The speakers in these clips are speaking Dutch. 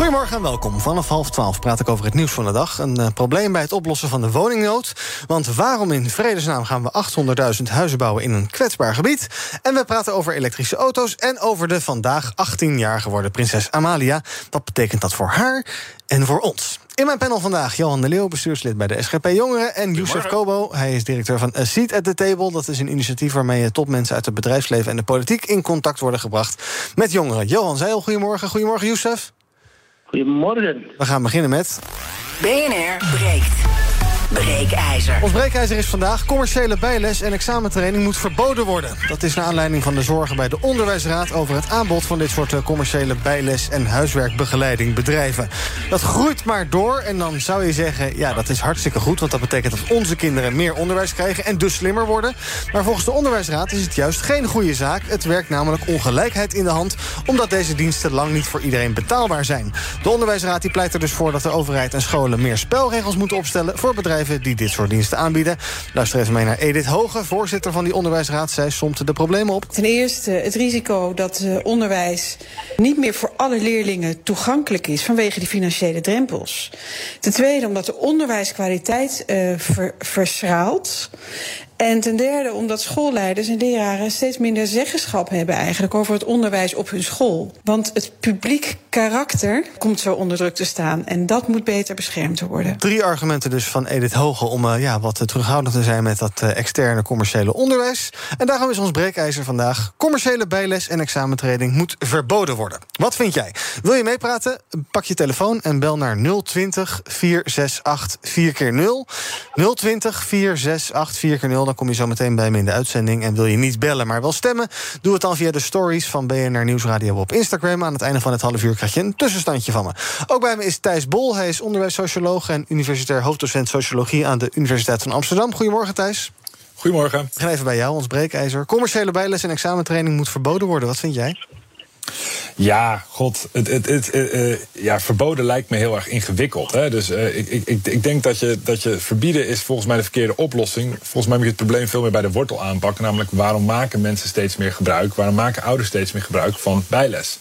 Goedemorgen en welkom. Vanaf half twaalf praat ik over het nieuws van de dag. Een uh, probleem bij het oplossen van de woningnood. Want waarom in vredesnaam gaan we 800.000 huizen bouwen in een kwetsbaar gebied? En we praten over elektrische auto's en over de vandaag 18 jaar geworden prinses Amalia. Wat betekent dat voor haar en voor ons? In mijn panel vandaag Johan de Leeuw, bestuurslid bij de SGP Jongeren... en Youssef Kobo, hij is directeur van A Seat at the Table. Dat is een initiatief waarmee topmensen uit het bedrijfsleven... en de politiek in contact worden gebracht met jongeren. Johan Zeil, goedemorgen. Goedemorgen, Youssef. Goedemorgen. We gaan beginnen met... BNR breekt. Breekijzer. Ons breekijzer is vandaag commerciële bijles en examentraining moet verboden worden. Dat is naar aanleiding van de zorgen bij de Onderwijsraad over het aanbod van dit soort commerciële bijles en huiswerkbegeleiding bedrijven. Dat groeit maar door en dan zou je zeggen, ja dat is hartstikke goed, want dat betekent dat onze kinderen meer onderwijs krijgen en dus slimmer worden. Maar volgens de Onderwijsraad is het juist geen goede zaak. Het werkt namelijk ongelijkheid in de hand, omdat deze diensten lang niet voor iedereen betaalbaar zijn. De Onderwijsraad die pleit er dus voor dat de overheid en scholen meer spelregels moeten opstellen voor bedrijven die dit soort diensten aanbieden. Luister even mee naar Edith Hoge, voorzitter van die onderwijsraad. Zij somt de problemen op. Ten eerste het risico dat uh, onderwijs niet meer voor alle leerlingen toegankelijk is vanwege die financiële drempels. Ten tweede omdat de onderwijskwaliteit uh, ver, verschraalt. En ten derde omdat schoolleiders en leraren steeds minder zeggenschap hebben eigenlijk over het onderwijs op hun school. Want het publiek karakter komt zo onder druk te staan en dat moet beter beschermd worden. Drie argumenten dus van Edith Hoge om uh, ja, wat terughoudend te zijn met dat uh, externe commerciële onderwijs. En daarom is ons breekijzer vandaag. Commerciële bijles en examentraining moet verboden worden. Wat vind jij? Wil je meepraten? Pak je telefoon en bel naar 020 468 4 keer 0 020 468 4 keer 0 dan kom je zo meteen bij me in de uitzending. En wil je niet bellen, maar wel stemmen? Doe het dan via de stories van BNR Nieuwsradio op Instagram. Aan het einde van het half uur krijg je een tussenstandje van me. Ook bij me is Thijs Bol. Hij is onderwijssocioloog en universitair hoofddocent sociologie aan de Universiteit van Amsterdam. Goedemorgen, Thijs. Goedemorgen. We gaan even bij jou, ons breekijzer. Commerciële bijles en examentraining moet verboden worden. Wat vind jij? Ja, god, het, het, het, uh, ja, verboden lijkt me heel erg ingewikkeld. Hè? Dus uh, ik, ik, ik denk dat je, dat je verbieden is volgens mij de verkeerde oplossing. Volgens mij moet je het probleem veel meer bij de wortel aanpakken. Namelijk, waarom maken mensen steeds meer gebruik? Waarom maken ouders steeds meer gebruik van bijles?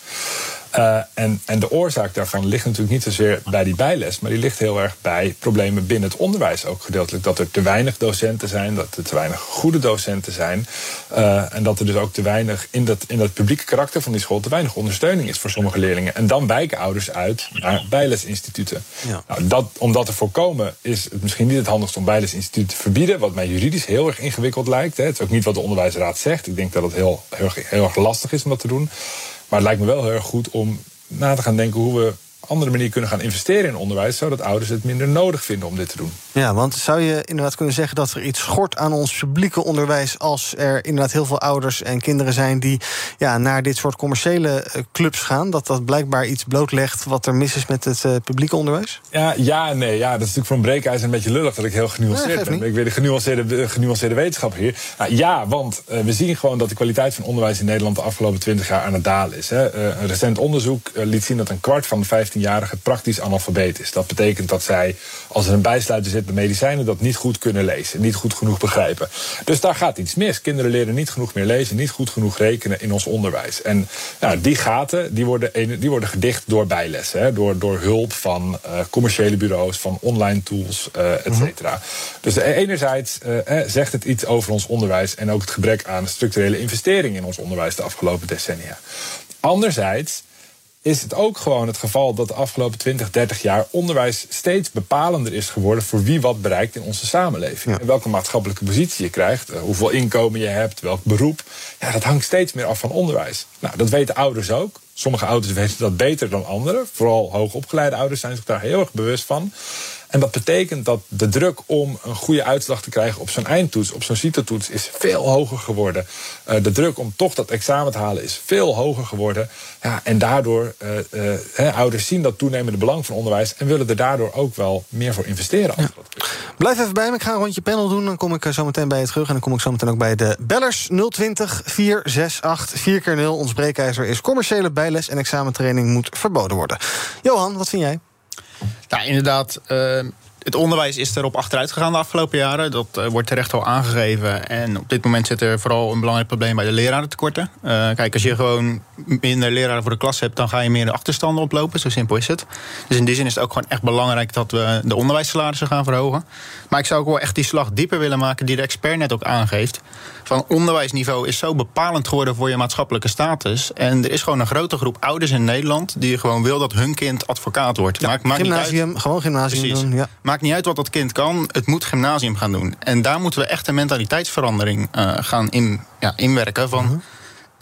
Uh, en, en de oorzaak daarvan ligt natuurlijk niet zozeer bij die bijles, maar die ligt heel erg bij problemen binnen het onderwijs ook gedeeltelijk. Dat er te weinig docenten zijn, dat er te weinig goede docenten zijn. Uh, en dat er dus ook te weinig in dat, in dat publieke karakter van die school te weinig ondersteuning is voor sommige leerlingen. En dan wijken ouders uit naar bijlesinstituten. Ja. Nou, dat, om dat te voorkomen is het misschien niet het handigst om bijlesinstituten te verbieden, wat mij juridisch heel erg ingewikkeld lijkt. Hè. Het is ook niet wat de onderwijsraad zegt. Ik denk dat het heel, heel, heel erg lastig is om dat te doen. Maar het lijkt me wel heel erg goed om na te gaan denken hoe we andere manier kunnen gaan investeren in onderwijs, zodat ouders het minder nodig vinden om dit te doen. Ja, want zou je inderdaad kunnen zeggen dat er iets schort aan ons publieke onderwijs als er inderdaad heel veel ouders en kinderen zijn die ja, naar dit soort commerciële clubs gaan? Dat dat blijkbaar iets blootlegt wat er mis is met het uh, publieke onderwijs? Ja, ja, nee. Ja, dat is natuurlijk voor een breekijzer een beetje lullig dat ik heel genuanceerd ben. Ik weer de genuanceerde, genuanceerde wetenschap hier. Nou, ja, want uh, we zien gewoon dat de kwaliteit van onderwijs in Nederland de afgelopen twintig jaar aan het dalen is. Hè. Uh, een recent onderzoek liet zien dat een kwart van de 15-jarigen praktisch analfabeet is. Dat betekent dat zij, als er een bijsluiter zit bij medicijnen, dat niet goed kunnen lezen, niet goed genoeg begrijpen. Dus daar gaat iets mis. Kinderen leren niet genoeg meer lezen, niet goed genoeg rekenen in ons onderwijs. En nou, die gaten die worden, die worden gedicht door bijlessen, hè, door, door hulp van uh, commerciële bureaus, van online tools, uh, et cetera. Mm -hmm. Dus enerzijds uh, zegt het iets over ons onderwijs en ook het gebrek aan structurele investering in ons onderwijs de afgelopen decennia. Anderzijds is het ook gewoon het geval dat de afgelopen 20, 30 jaar onderwijs steeds bepalender is geworden voor wie wat bereikt in onze samenleving. Ja. En welke maatschappelijke positie je krijgt, hoeveel inkomen je hebt, welk beroep. Ja, dat hangt steeds meer af van onderwijs. Nou, dat weten ouders ook. Sommige ouders weten dat beter dan anderen. Vooral hoogopgeleide ouders zijn zich daar heel erg bewust van. En dat betekent dat de druk om een goede uitslag te krijgen op zo'n eindtoets, op zo'n CITO-toets, is veel hoger geworden. Uh, de druk om toch dat examen te halen is veel hoger geworden. Ja, en daardoor, uh, ouders zien dat toenemende belang van onderwijs en willen er daardoor ook wel meer voor investeren. Blijf even bij me, ik ga een rondje panel doen. Dan kom ik zo meteen bij je terug. En dan kom ik zo meteen ook bij de bellers 020 468 4 keer 0 Ons breekijzer is commerciële bijles en examentraining moet verboden worden. Johan, wat vind jij? Nou, inderdaad. Uh, het onderwijs is erop achteruit gegaan de afgelopen jaren. Dat uh, wordt terecht al aangegeven. En op dit moment zit er vooral een belangrijk probleem bij de lerarentekorten. Uh, kijk, als je gewoon minder leraren voor de klas hebt, dan ga je meer de achterstanden oplopen. Zo simpel is het. Dus in die zin is het ook gewoon echt belangrijk dat we de onderwijssalarissen gaan verhogen. Maar ik zou ook wel echt die slag dieper willen maken die de expert net ook aangeeft. Van onderwijsniveau is zo bepalend geworden voor je maatschappelijke status. En er is gewoon een grote groep ouders in Nederland die gewoon wil dat hun kind advocaat wordt. Ja, maakt, maakt gymnasium, niet uit. gewoon gymnasium Precies. doen. Ja. Maakt niet uit wat dat kind kan, het moet gymnasium gaan doen. En daar moeten we echt een mentaliteitsverandering uh, gaan in, ja, inwerken. Van, uh -huh.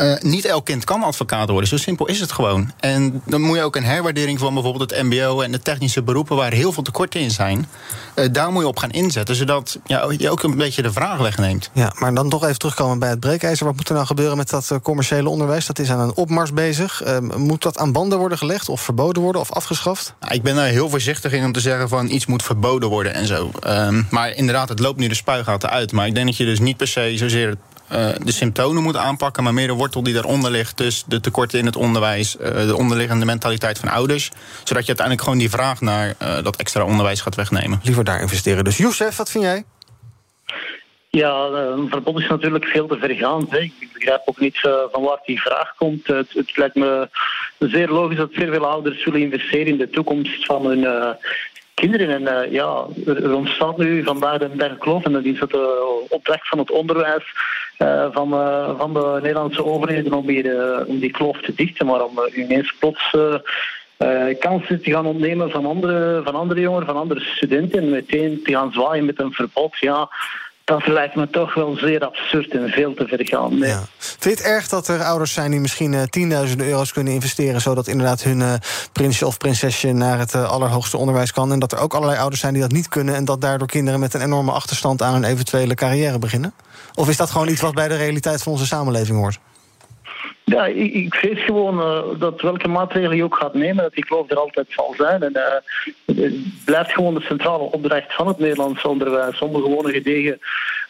Uh, niet elk kind kan advocaat worden. Zo simpel is het gewoon. En dan moet je ook een herwaardering van bijvoorbeeld het MBO en de technische beroepen waar heel veel tekorten in zijn. Uh, daar moet je op gaan inzetten, zodat ja, je ook een beetje de vraag wegneemt. Ja, maar dan toch even terugkomen bij het breekijzer. Wat moet er nou gebeuren met dat uh, commerciële onderwijs? Dat is aan een opmars bezig. moet dat aan banden worden gelegd of verboden worden of afgeschaft? Nou, ik ben daar heel voorzichtig in om te zeggen van iets moet verboden worden en zo. Um, maar inderdaad, het loopt nu de spuigaten uit. Maar ik denk dat je dus niet per se zozeer uh, de symptomen moet aanpakken, maar meer de wortel die daaronder ligt. Dus de tekorten in het onderwijs, uh, de onderliggende mentaliteit van ouders. Zodat je uiteindelijk gewoon die vraag naar uh, dat extra onderwijs gaat wegnemen. Liever daar investeren. Dus Youssef, wat vind jij? Ja, een verbod is natuurlijk veel te vergaand. Hè. Ik begrijp ook niet van waar die vraag komt. Het, het, lijkt me zeer logisch dat zeer veel ouders zullen investeren in de toekomst van hun, uh, kinderen. En uh, ja, er, ontstaat nu vandaag een derde kloof. En dat is het uh, opdracht van het onderwijs uh, van, van de Nederlandse overheden om, hier, om die kloof te dichten. Maar om ineens plots kansen te gaan ontnemen van andere, van andere jongeren, van andere studenten. En meteen te gaan zwaaien met een verbod. Ja, dat lijkt me toch wel zeer absurd en veel te vergaan. Nee. Ja. Vind je het erg dat er ouders zijn die misschien uh, tienduizenden euro's kunnen investeren... zodat inderdaad hun uh, prinsje of prinsesje naar het uh, allerhoogste onderwijs kan... en dat er ook allerlei ouders zijn die dat niet kunnen... en dat daardoor kinderen met een enorme achterstand aan een eventuele carrière beginnen? Of is dat gewoon iets wat bij de realiteit van onze samenleving hoort? Ja, ik, ik vrees gewoon uh, dat welke maatregelen je ook gaat nemen, dat die kloof er altijd zal zijn. En uh, het blijft gewoon de centrale opdracht van het Nederlands onderwijs om een gewone gedegen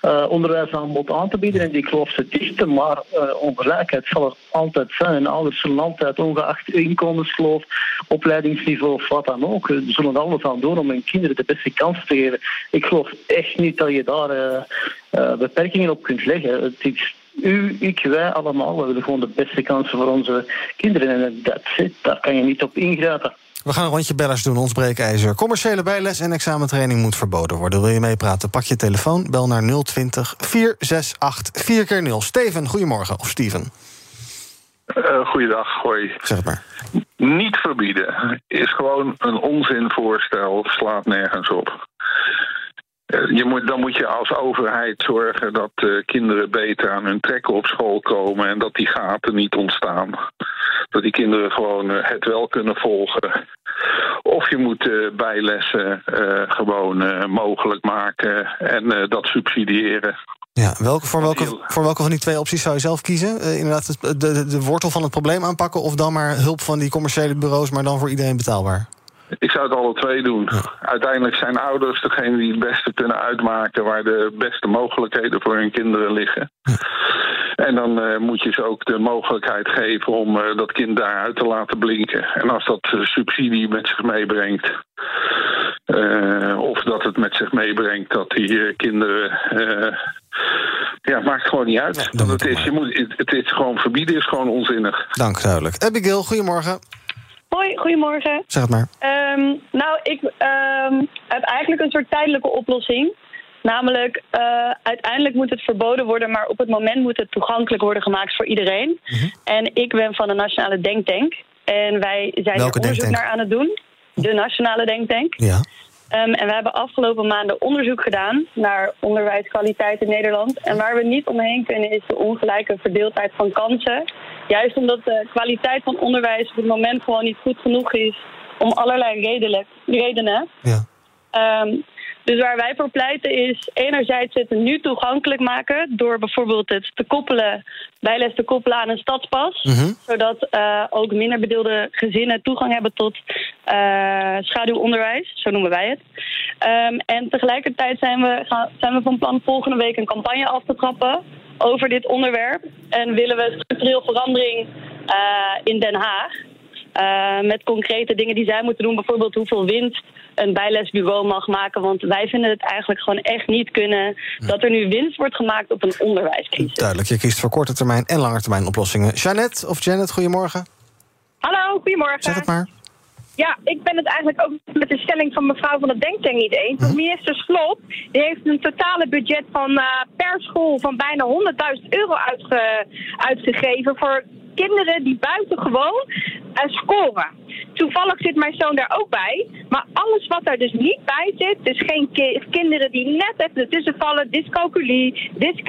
uh, onderwijsaanbod aan te bieden en die kloof te dichten. Maar ongelijkheid zal er altijd zijn. En ouders zullen altijd, ongeacht inkomenskloof, opleidingsniveau of wat dan ook, zullen alles aan doen om hun kinderen de beste kans te geven. Ik geloof echt niet dat je daar beperkingen op kunt leggen. Het is u, ik, wij allemaal, we willen gewoon de beste kansen voor onze kinderen. En that's it, daar kan je niet op ingrijpen. We gaan een rondje bellers doen, ons breekijzer. Commerciële bijles en examentraining moet verboden worden. Wil je meepraten? Pak je telefoon, bel naar 020 468 4 keer 0 Steven, goedemorgen. Of Steven. Uh, goeiedag, hoi. Zeg het maar. Niet verbieden is gewoon een onzinvoorstel, slaat nergens op. Je moet, dan moet je als overheid zorgen dat uh, kinderen beter aan hun trekken op school komen en dat die gaten niet ontstaan. Dat die kinderen gewoon uh, het wel kunnen volgen. Of je moet uh, bijlessen gewoon mogelijk maken en dat subsidiëren. Ja, welke, voor, welke, voor welke van die twee opties zou je zelf kiezen? inderdaad, de, de, de wortel van het probleem aanpakken of dan maar hulp van die commerciële bureaus, maar dan voor iedereen betaalbaar? Ik zou het alle twee doen. Uiteindelijk zijn ouders degene die het beste kunnen uitmaken waar de beste mogelijkheden voor hun kinderen liggen. En dan uh, moet je ze ook de mogelijkheid geven om uh, dat kind daaruit te laten blinken. En als dat uh, subsidie met zich meebrengt, of dat het met zich meebrengt dat die kinderen. ja, maakt gewoon niet uit. Ja, het, is, je moet, het, het is gewoon verbieden is gewoon onzinnig. Dank, duidelijk. Abigail, goedemorgen. Hoi, goedemorgen. Zeg het maar. Um, nou, ik um, heb eigenlijk een soort tijdelijke oplossing. Namelijk, uh, uiteindelijk moet het verboden worden, maar op het moment moet het toegankelijk worden gemaakt voor iedereen. Mm -hmm. En ik ben van de Nationale Denktank. En wij zijn Welke er onderzoek denktank? naar aan het doen. De Nationale Denktank. Ja. Um, en we hebben afgelopen maanden onderzoek gedaan naar onderwijskwaliteit in Nederland. En waar we niet omheen kunnen is de ongelijke verdeeldheid van kansen. Juist omdat de kwaliteit van onderwijs op het moment gewoon niet goed genoeg is om allerlei redenen. Ja. Ehm, dus waar wij voor pleiten is enerzijds het nu toegankelijk maken door bijvoorbeeld het te koppelen, bijles te koppelen aan een stadspas. Mhm. Zodat uh, ook minder bedeelde gezinnen toegang hebben tot uh, schaduwonderwijs, zo noemen wij het. Um, en tegelijkertijd zijn we, gaan, zijn we van plan volgende week een campagne af te trappen over dit onderwerp. En willen we structureel verandering uh, in Den Haag. Uh, met concrete dingen die zij moeten doen. Bijvoorbeeld hoeveel winst een bijlesbureau mag maken. Want wij vinden het eigenlijk gewoon echt niet kunnen... dat er nu winst wordt gemaakt op een onderwijscrisis. Duidelijk, je kiest voor korte termijn en lange termijn oplossingen. Jeannette of Janet, goedemorgen. Hallo, goedemorgen. Zeg het maar. Ja, ik ben het eigenlijk ook met de stelling van mevrouw van het Denktank niet eens. Want minister Slop die heeft een totale budget van uh, per school van bijna 100.000 euro uitge uitgegeven voor kinderen die buitengewoon uh, scoren. Toevallig zit mijn zoon daar ook bij. Maar alles wat daar dus niet bij zit, dus geen ki kinderen die net even ertussen vallen, dyscalculie, dys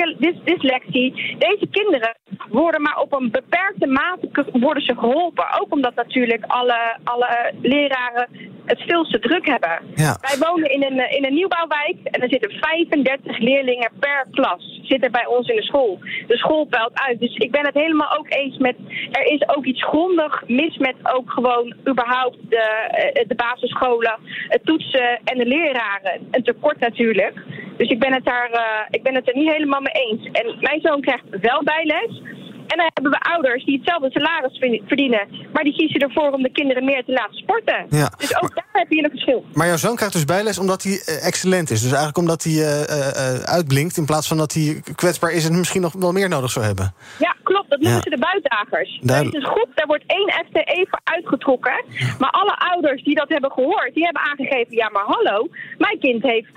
dyslexie. Deze kinderen worden maar op een beperkte mate worden ze geholpen. Ook omdat natuurlijk alle, alle leraren het veel te druk hebben. Ja. Wij wonen in een, in een nieuwbouwwijk en er zitten 35 leerlingen per klas zitten bij ons in de school. De school peilt uit. Dus ik ben het helemaal ook eens met, er is ook iets grondig mis met ook gewoon überhaupt de, de basisscholen, het toetsen en de leraren. Een tekort natuurlijk. Dus ik ben het daar, uh, ik ben het er niet helemaal mee eens. En mijn zoon krijgt wel bijles. En dan hebben we ouders die hetzelfde salaris verdienen. Maar die kiezen ervoor om de kinderen meer te laten sporten. Ja. Dus ook daar heb je een verschil. Maar jouw zoon krijgt dus bijles omdat hij uh, excellent is. Dus eigenlijk omdat hij uh, uh, uitblinkt. In plaats van dat hij kwetsbaar is en misschien nog wel meer nodig zou hebben. Ja, klopt. Dat noemen ja. ze de buitdagers. Duidelijk. Deze groep, daar wordt één FTE voor uitgetrokken. Maar alle ouders die dat hebben gehoord, die hebben aangegeven... ja, maar hallo, mijn kind heeft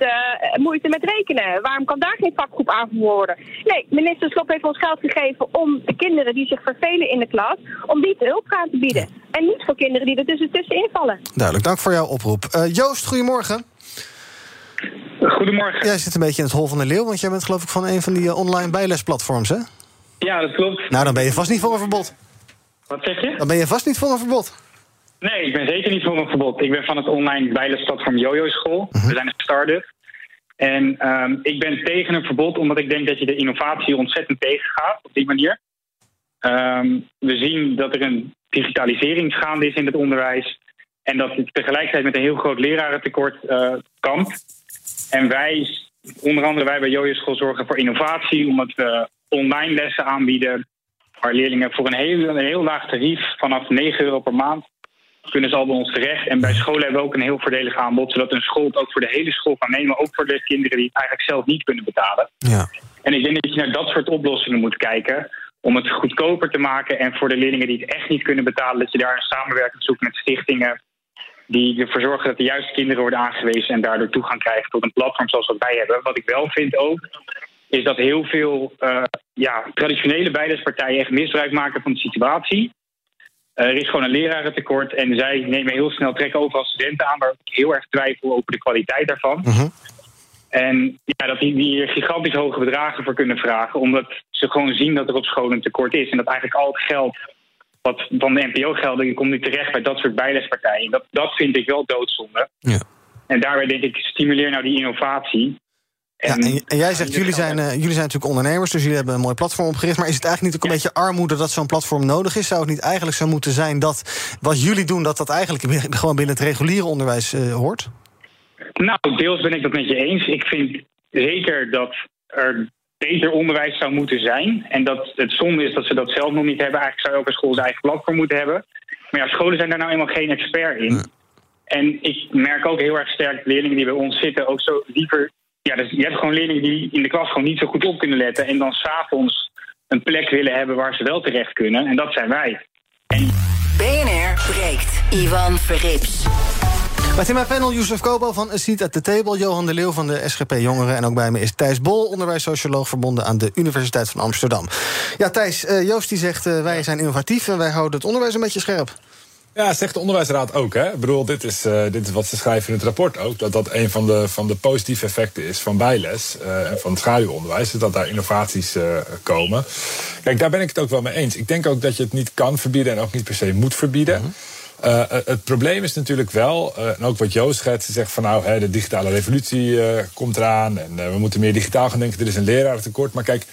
moeite met rekenen. Waarom kan daar geen vakgroep aangevoerd worden? Nee, minister Slop heeft ons geld gegeven om de kinderen die zich vervelen in de klas... om die te hulp aan te bieden. En niet voor kinderen die er tussen, tussenin vallen. Duidelijk, dank voor jouw oproep. Uh, Joost, goedemorgen. Goedemorgen. Jij zit een beetje in het hol van de leeuw... want jij bent geloof ik van een van die uh, online bijlesplatforms, hè? Ja, dat klopt. Nou, dan ben je vast niet voor een verbod. Wat zeg je? Dan ben je vast niet voor een verbod. Nee, ik ben zeker niet voor een verbod. Ik ben van het online bijlesplatform Jojo School. Uh -huh. We zijn een start-up. En um, ik ben tegen een verbod omdat ik denk dat je de innovatie ontzettend tegengaat op die manier. Um, we zien dat er een digitalisering gaande is in het onderwijs. En dat het tegelijkertijd met een heel groot lerarentekort uh, kampt. En wij, onder andere wij bij Jojo School, zorgen voor innovatie. Omdat we online lessen aanbieden. Waar leerlingen voor een heel, een heel laag tarief vanaf 9 euro per maand kunnen ze al bij ons terecht. En bij scholen hebben we ook een heel voordelig aanbod. Zodat een school het ook voor de hele school kan nemen. Ook voor de kinderen die het eigenlijk zelf niet kunnen betalen. Ja. En ik denk dat je naar dat soort oplossingen moet kijken om het goedkoper te maken. En voor de leerlingen die het echt niet kunnen betalen, dat je daar een samenwerking zoekt met stichtingen. Die ervoor zorgen dat de juiste kinderen worden aangewezen en daardoor toegang krijgen tot een platform zoals wat wij hebben. Wat ik wel vind ook, is dat heel veel uh, ja, traditionele bijlespartijen echt misbruik maken van de situatie. Uh, er is gewoon een lerarentekort en zij nemen heel snel trekken over als studenten aan, waar ik heel erg twijfel over de kwaliteit daarvan. Uh -huh. En ja, dat die, die gigantisch hoge bedragen voor kunnen vragen, omdat ze gewoon zien dat er op school een tekort is. En dat eigenlijk al het geld wat van de NPO-gelden komt nu terecht bij dat soort bijlespartijen. Dat, dat vind ik wel doodzonde. Ja. En daarbij denk ik, stimuleer nou die innovatie. Ja, en, en jij zegt, jullie zijn, uh, jullie zijn natuurlijk ondernemers, dus jullie hebben een mooi platform opgericht. Maar is het eigenlijk niet ook een ja. beetje armoede dat zo'n platform nodig is? Zou het niet eigenlijk zo moeten zijn dat wat jullie doen, dat dat eigenlijk gewoon binnen het reguliere onderwijs uh, hoort? Nou, deels ben ik dat met je eens. Ik vind zeker dat er beter onderwijs zou moeten zijn. En dat het zonde is dat ze dat zelf nog niet hebben. Eigenlijk zou elke school zijn eigen platform moeten hebben. Maar ja, scholen zijn daar nou eenmaal geen expert in. Nee. En ik merk ook heel erg sterk leerlingen die bij ons zitten ook zo liever. Ja, dus je hebt gewoon leerlingen die in de klas gewoon niet zo goed op kunnen letten. En dan s'avonds een plek willen hebben waar ze wel terecht kunnen. En dat zijn wij. En... BNR breekt. Ivan Verrips. Met in mijn panel Youssef Kobo van A Seat at the Table... Johan de Leeuw van de SGP Jongeren... en ook bij me is Thijs Bol, onderwijssocioloog... verbonden aan de Universiteit van Amsterdam. Ja, Thijs, uh, Joost die zegt... Uh, wij zijn innovatief en wij houden het onderwijs een beetje scherp. Ja, zegt de onderwijsraad ook. Hè? Ik bedoel, dit is, uh, dit is wat ze schrijven in het rapport ook. Dat dat een van de, van de positieve effecten is van bijles uh, en van het schaduwonderwijs. Dat daar innovaties uh, komen. Kijk, daar ben ik het ook wel mee eens. Ik denk ook dat je het niet kan verbieden en ook niet per se moet verbieden. Mm -hmm. Uh, het probleem is natuurlijk wel, uh, en ook wat Joost schetst, zegt van nou, hè, de digitale revolutie uh, komt eraan en we moeten meer digitaal gaan denken, er is een lerarentekort. Maar kijk,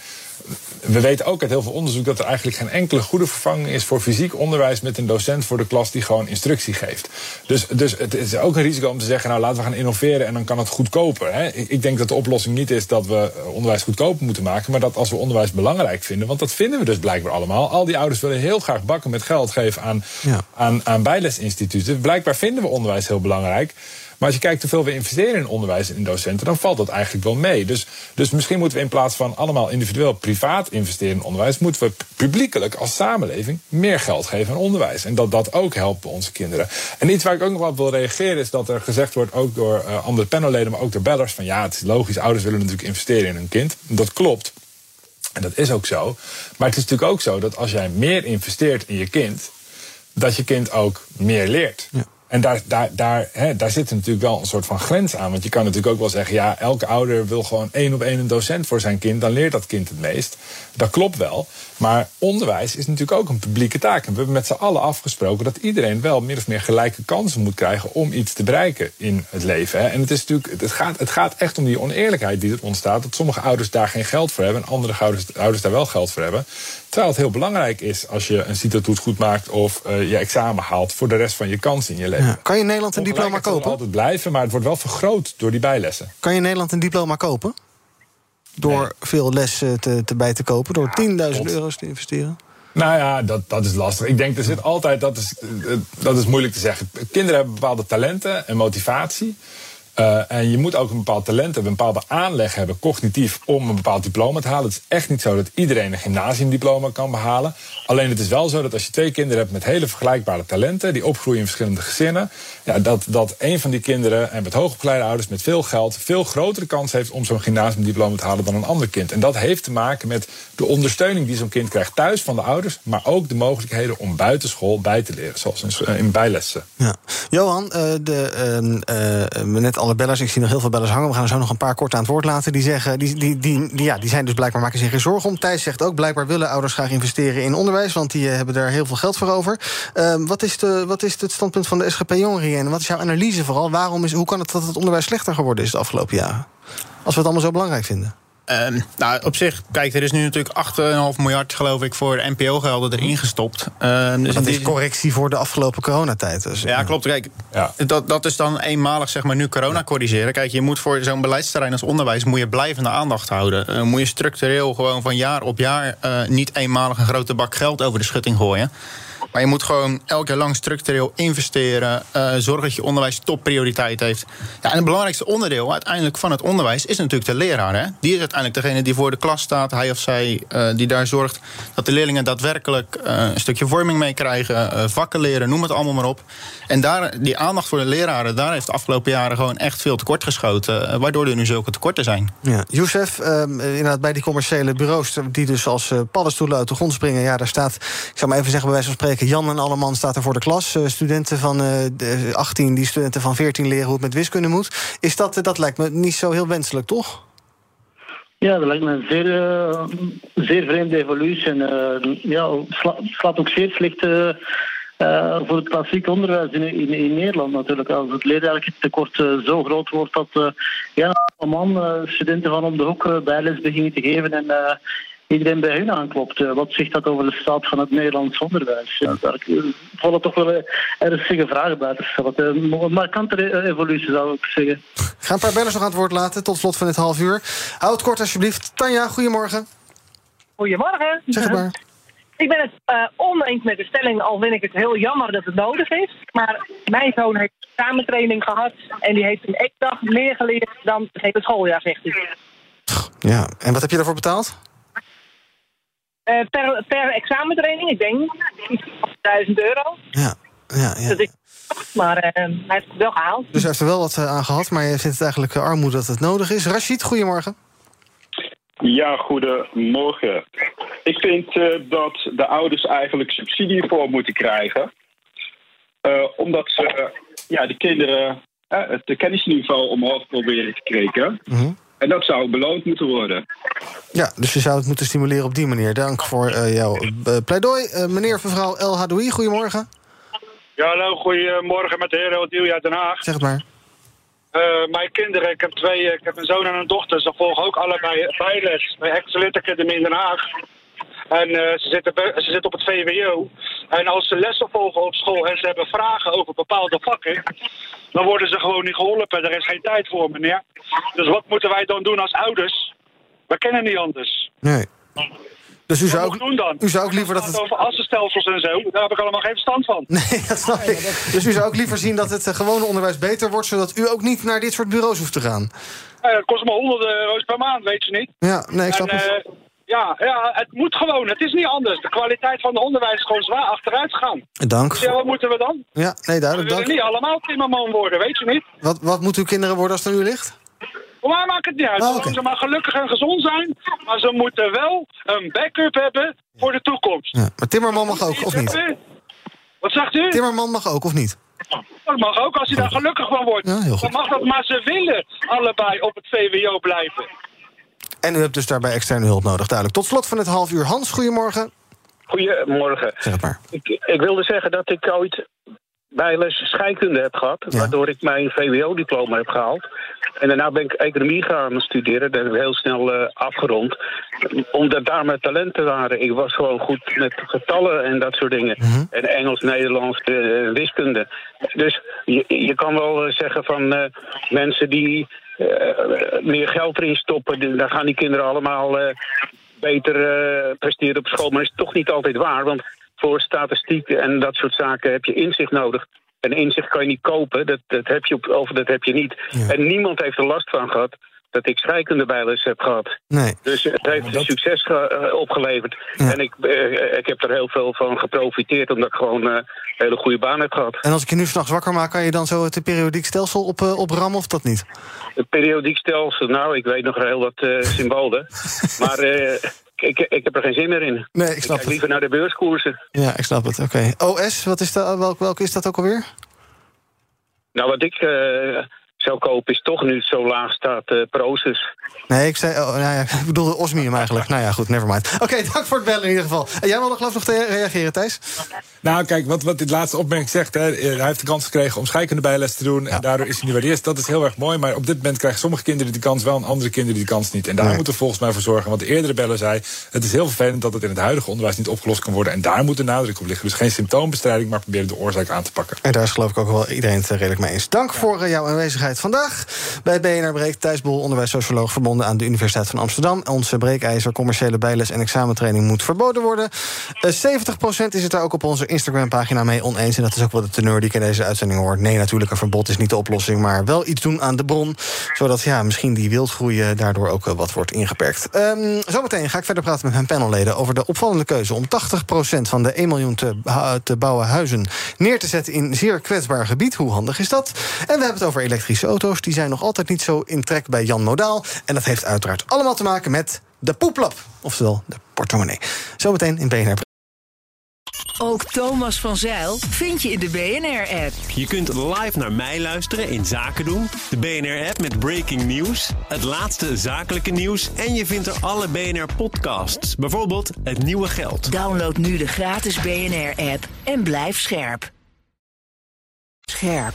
we weten ook uit heel veel onderzoek dat er eigenlijk geen enkele goede vervanging is voor fysiek onderwijs met een docent voor de klas die gewoon instructie geeft. Dus, dus het is ook een risico om te zeggen, nou laten we gaan innoveren en dan kan het goedkoper. Hè. Ik denk dat de oplossing niet is dat we onderwijs goedkoper moeten maken, maar dat als we onderwijs belangrijk vinden, want dat vinden we dus blijkbaar allemaal. Al die ouders willen heel graag bakken met geld geven aan, ja. aan, aan bijlesinstituten. Blijkbaar vinden we onderwijs heel belangrijk. Maar als je kijkt hoeveel we investeren in onderwijs en in docenten, dan valt dat eigenlijk wel mee. Dus, dus misschien moeten we in plaats van allemaal individueel privaat investeren in onderwijs, moeten we publiekelijk als samenleving meer geld geven aan onderwijs. En dat dat ook helpt bij onze kinderen. En iets waar ik ook nog wel wil reageren is dat er gezegd wordt, ook door uh, andere panelleden, maar ook door bellers, van ja, het is logisch, ouders willen natuurlijk investeren in hun kind. Dat klopt. En dat is ook zo. Maar het is natuurlijk ook zo dat als jij meer investeert in je kind, dat je kind ook meer leert. Ja. En daar, daar, daar, hè, daar zit natuurlijk wel een soort van grens aan. Want je kan natuurlijk ook wel zeggen, ja, elke ouder wil gewoon één op één een docent voor zijn kind. Dan leert dat kind het meest. Dat klopt wel. Maar onderwijs is natuurlijk ook een publieke taak. En we hebben met z'n allen afgesproken dat iedereen wel meer of meer gelijke kansen moet krijgen om iets te bereiken in het leven. Hè. En het, is natuurlijk, het, gaat, het gaat echt om die oneerlijkheid die er ontstaat. Dat sommige ouders daar geen geld voor hebben en andere ouders, ouders daar wel geld voor hebben. Terwijl het heel belangrijk is als je een CITO-toets goed maakt of uh, je examen haalt voor de rest van je kansen in je leven. Ja. Kan je in Nederland een diploma kopen? Het altijd blijven, maar het wordt wel vergroot door die bijlessen. Kan je in Nederland een diploma kopen? Door veel lessen te, te bij te kopen, door 10.000 euro's te investeren? Nou ja, dat, dat is lastig. Ik denk, er zit altijd, dat is, eh, dat is moeilijk te zeggen. Kinderen hebben bepaalde talenten en motivatie. Uh, en je moet ook een bepaald talent hebben, een bepaalde aanleg hebben, cognitief, om een bepaald diploma te halen. Het is echt niet zo dat iedereen een gymnasiumdiploma kan behalen. Alleen het is wel zo dat als je twee kinderen hebt met hele vergelijkbare talenten, die opgroeien in verschillende gezinnen, ja, dat, dat een van die kinderen en met hoogopgeleide ouders met veel geld veel grotere kans heeft om zo'n gymnasiumdiploma te halen dan een ander kind. En dat heeft te maken met de ondersteuning die zo'n kind krijgt thuis van de ouders, maar ook de mogelijkheden om buitenschool bij te leren, zoals in, bijlessen. Ja. Johan, uh, de, uh, uh, net alle bellers, ik zie nog heel veel bellers hangen. We gaan er zo nog een paar kort aan het woord laten. Die zeggen, die, die, die, ja, die zijn dus blijkbaar maken zich geen zorgen om. Thijs zegt ook, blijkbaar willen ouders graag investeren in onderwijs, want die hebben daar heel veel geld voor over. Ehm, wat, is de, wat is het standpunt van de SGP Jongeren en wat is jouw analyse vooral? Waarom is, hoe kan het dat het onderwijs slechter geworden is de afgelopen jaren? Als we het allemaal zo belangrijk vinden. Um, nou, op zich, kijk, er is nu natuurlijk 8,5 miljard, geloof ik, voor NPO-gelden erin gestopt. Um, dus dat is correctie voor de afgelopen coronatijd. Dus, ja, klopt. Kijk, ja. Dat, dat is dan eenmalig, zeg maar, nu corona corrigeren. Kijk, je moet voor zo'n beleidsterrein als onderwijs moet je blijvende aandacht houden. Uh, moet je structureel gewoon van jaar op jaar uh, niet eenmalig een grote bak geld over de schutting gooien. Maar je moet gewoon elk jaar lang structureel investeren. Uh, zorgen dat je onderwijs topprioriteit heeft. Ja, en het belangrijkste onderdeel uiteindelijk van het onderwijs is natuurlijk de leraar. Hè? Die is uiteindelijk degene die voor de klas staat, hij of zij, uh, die daar zorgt dat de leerlingen daadwerkelijk uh, een stukje vorming mee krijgen. vakken leren, noem het allemaal maar op. En daar, die aandacht voor de leraren, daar heeft de afgelopen jaren gewoon echt veel tekort geschoten. waardoor er nu zulke tekorten zijn. Ja. Youssef, ehm, inderdaad bij die commerciële bureaus, die dus als paddenstoelen uit de grond springen. Ja, daar staat, ik zou maar even zeggen, bij wijze van spreken Jan en Alleman staat er voor de klas. Uh, studenten van uh, 18 die studenten van 14 leren hoe het met wiskunde moet. Is dat, dat lijkt me niet zo heel wenselijk, toch? Ja, dat lijkt me een zeer, zeer vreemde evolutie. En ja, slaat ook zeer slecht voor het klassiek onderwijs in, in, Nederland natuurlijk. Als het leertekort zo groot wordt dat ja, man studenten van om de hoek bijles beginnen te geven en iedereen bij hun aanklopt. Uh, wat zegt dat over de staat van het Nederlands onderwijs? Ja, daar vallen toch wel ernstige vragen bij te stellen. Een markante evolutie zou ik zeggen. Ga een paar bellers nog aan het woord laten tot slot van dit half uur. Houd het kort alsjeblieft. Tanja, goedemorgen. Goedemorgen. Zeg maar. Ik ben het uh, oneens met de stelling, al vind ik het heel jammer dat het nodig is. Maar mijn zoon heeft samentraining gehad en die heeft in één dag meer geleerd dan het hele schooljaar, zegt hij. Ja, en wat heb je daarvoor betaald? Uh, per, per examentraining, ik denk 1000 euro. Ja, ja, ja. Dat is, maar uh, hij heeft het wel gehaald. Dus hij heeft er wel wat uh, aan gehad, maar je vindt het eigenlijk armoede dat het nodig is. Rashid, goedemorgen. Ja, goedemorgen. Ik vind dat de ouders eigenlijk subsidie voor moeten krijgen. omdat ze ja, de kinderen het kennisniveau omhoog proberen te krijgen. Mm en dat zou beloond moeten worden. Ja, dus je zou het moeten stimuleren op die manier. Dank voor uh, jouw uh, pleidooi. Uh, meneer, mevrouw El Hadoui, goedemorgen. Ja, hallo, goedemorgen met de heer Odiel uit Den Haag. Zeg het maar. Uh, mijn kinderen, ik heb twee, ik heb een zoon en een dochter. Ze volgen ook allebei bijles bij Excellent Academy in Den Haag. En uh, ze, zitten, ze zitten op het VWO. En als ze lessen volgen op school en ze hebben vragen over bepaalde vakken, dan worden ze gewoon niet geholpen. Er is geen tijd voor, meneer. Dus wat moeten wij dan doen als ouders? We kennen niet anders. Nee. Dus u zou, ook, doen dan? u zou ook liever dat het... Over assenstelsels en zo, daar heb ik allemaal geen verstand van. Nee, dat snap ik. Dus u zou ook liever zien dat het uh, gewone onderwijs beter wordt... zodat u ook niet naar dit soort bureaus hoeft te gaan? Ja, dat kost me honderden euro's per maand, weet je niet. Ja, nee, ik snap en, het. Uh, ja, ja, het moet gewoon. Het is niet anders. De kwaliteit van het onderwijs is gewoon zwaar achteruit gegaan. Dank. Dus ja, wat moeten we dan? Ja, nee, duidelijk. We willen niet allemaal timmerman worden, weet je niet? Wat, wat moeten uw kinderen worden als het aan u ligt? Voor mij maakt het niet uit. Oh, ze maar gelukkig en gezond zijn. Maar ze moeten wel een backup hebben voor de toekomst. Ja, maar Timmerman mag ook, of niet? Wat zegt u? Timmerman mag ook, of niet? Dat mag ook, als hij daar gelukkig van wordt. Ja. Dan mag dat, maar ze willen allebei op het VWO blijven. En u hebt dus daarbij externe hulp nodig, duidelijk. Tot slot van het half uur. Hans, goedemorgen. Goedemorgen. Zeg het maar. Ik, ik wilde zeggen dat ik ooit bijles scheikunde heb gehad... Ja. waardoor ik mijn VWO-diploma heb gehaald. En daarna ben ik economie gaan studeren. Dat heb ik heel snel eh, afgerond. Omdat daar mijn talenten waren. Ik was gewoon goed met getallen en dat soort dingen. En Engels, Nederlands, eh, wiskunde. Dus je, je kan wel eh, zeggen van mensen die meer geld erin stoppen... dan gaan die kinderen allemaal beter presteren op school. Maar dat is toch niet altijd waar, want voor statistiek en dat soort zaken heb je inzicht nodig. En inzicht kan je niet kopen, dat, dat heb je op, of dat heb je niet. En niemand heeft er last van gehad dat ik scheikunde bijles heb gehad. Nee. Dus het heeft succes ge- eh, opgeleverd. En ik, eh, ik heb er heel veel van geprofiteerd, omdat ik gewoon eh, een hele goede baan heb gehad. En als ik je nu s'nachts wakker maak... kan je dan zo het periodiek stelsel op, eh, oprammen of dat niet? Het periodiek stelsel, nou, ik weet nog heel wat eh, symbolen. maar eh, ik, ik heb er geen zin meer in. Nee, ik snap kijk liever naar de beurskoersen. Ja, ik snap het. Oké. OS, wat is dat, welk, welke is dat ook alweer? Nou, wat ik eh, zou kopen is toch nu zo laag staat eh Proces. Nee, ik zei, oh, nou ja, ik bedoelde osmium eigenlijk. Nou ja, goed, nevermind. Oké, dank voor het bellen in ieder geval. En jij wilde geloof ik nog te reageren, Thijs? Nou, kijk, wat, wat dit laatste opmerking zegt... Hè, eh, hij heeft de kans gekregen om scheikunde bijles te doen... en daardoor is hij nu waar hij is. Dat is heel erg mooi, maar op dit moment krijgen sommige kinderen die kans wel... en andere kinderen die kans niet. En daar Nee. moeten we volgens mij voor zorgen. Want de eerdere beller zei... het is heel vervelend dat het in het huidige onderwijs niet opgelost kan worden... en daar moet de nadruk op liggen. Dus geen symptoombestrijding, maar proberen de oorzaak aan te pakken. En daar is geloof ik ook wel iedereen het eh, redelijk mee eens. Dank voor jouw aanwezigheid vandaag. Bij BNR Breekt Thijs Bol, onderwijssocioloog verbonden aan de Universiteit van Amsterdam. Onze breekijzer, commerciële bijles en examentraining moet verboden worden. Eh, 70% is het daar ook op onze Instagram-pagina mee oneens. En dat is ook wel de teneur die ik in deze uitzending hoor. Nee, natuurlijk, een verbod is niet de oplossing, maar wel iets doen aan de bron. Zodat ja, misschien die wildgroei eh, daardoor ook eh, wat wordt ingeperkt. Ehm, zometeen ga ik verder praten met mijn panelleden over de opvallende keuze om 80% van de 1 miljoen te, te bouwen huizen neer te zetten in zeer kwetsbaar gebied. Hoe handig is dat? En we hebben het over elektrische auto's. Die zijn nog altijd niet zo in trek bij Jan Modaal. En dat heeft uiteraard allemaal te maken met de poeplap. Oftewel de portemonnee. Zometeen in BNR. Ook Thomas van Zeil vind je in de BNR-app. Je kunt live naar mij luisteren in Zaken doen. De BNR-app met breaking news. Het laatste zakelijke nieuws. En je vindt er alle BNR-podcasts. Bijvoorbeeld Het Nieuwe Geld. Download nu de gratis BNR-app en blijf scherp. Scherp.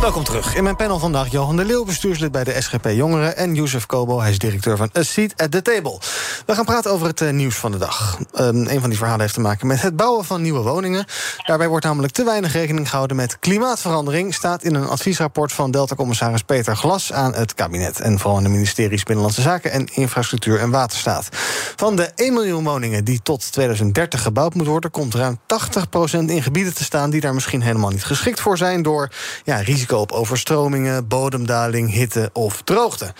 Welkom terug. In mijn panel vandaag Johan de Leeuw, bestuurslid bij de SGP Jongeren... en Youssef Kobo, hij is directeur van A Seat at the Table. We gaan praten over het eh, nieuws van de dag. Um, een van die verhalen heeft te maken met het bouwen van nieuwe woningen. Daarbij wordt namelijk te weinig rekening gehouden met klimaatverandering... staat in een adviesrapport van Delta-commissaris Peter Glas aan het kabinet... en vooral aan de ministeries Binnenlandse Zaken en Infrastructuur en Waterstaat. Van de 1 miljoen woningen die tot 2030 gebouwd moet worden... komt ruim 80% in gebieden te staan die daar misschien helemaal niet geschikt voor zijn... door ja, risico op overstromingen, bodemdaling, hitte of droogte.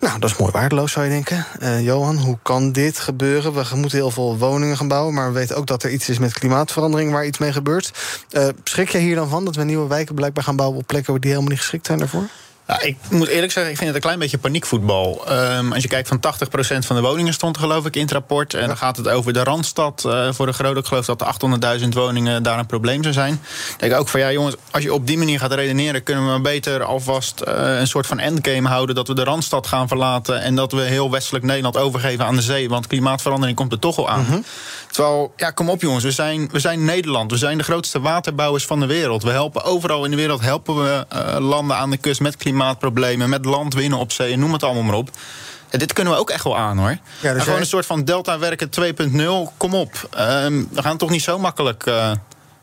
Nou, dat is mooi waardeloos, zou je denken. Eh, Johan, hoe kan dit gebeuren? We moeten heel veel woningen gaan bouwen... maar we weten ook dat er iets is met klimaatverandering... waar iets mee gebeurt. Eh, schrik jij hier dan van dat we nieuwe wijken blijkbaar gaan bouwen... op plekken die helemaal niet geschikt zijn daarvoor? Ja, ik moet eerlijk zeggen, ik vind het een klein beetje paniekvoetbal. Um, als je kijkt van 80% van de woningen stond geloof ik in het rapport. En dan gaat het over de Randstad uh, voor een groot. Ik geloof dat de 800.000 woningen daar een probleem zou zijn. Ik denk ook van ja jongens, als je op die manier gaat redeneren... kunnen we beter alvast uh, een soort van endgame houden... dat we de Randstad gaan verlaten... en dat we heel westelijk Nederland overgeven aan de zee. Want klimaatverandering komt er toch al aan. Mm -hmm. Terwijl, ja kom op jongens, we zijn, we zijn Nederland. We zijn de grootste waterbouwers van de wereld. We helpen overal in de wereld helpen we uh, landen aan de kust met klimaat klimaatproblemen, met landwinnen op zee, noem het allemaal maar op. Ja, dit kunnen we ook echt wel aan hoor. Ja, dus gewoon een soort van delta werken 2.0. Kom op. Um, we gaan toch niet zo makkelijk uh,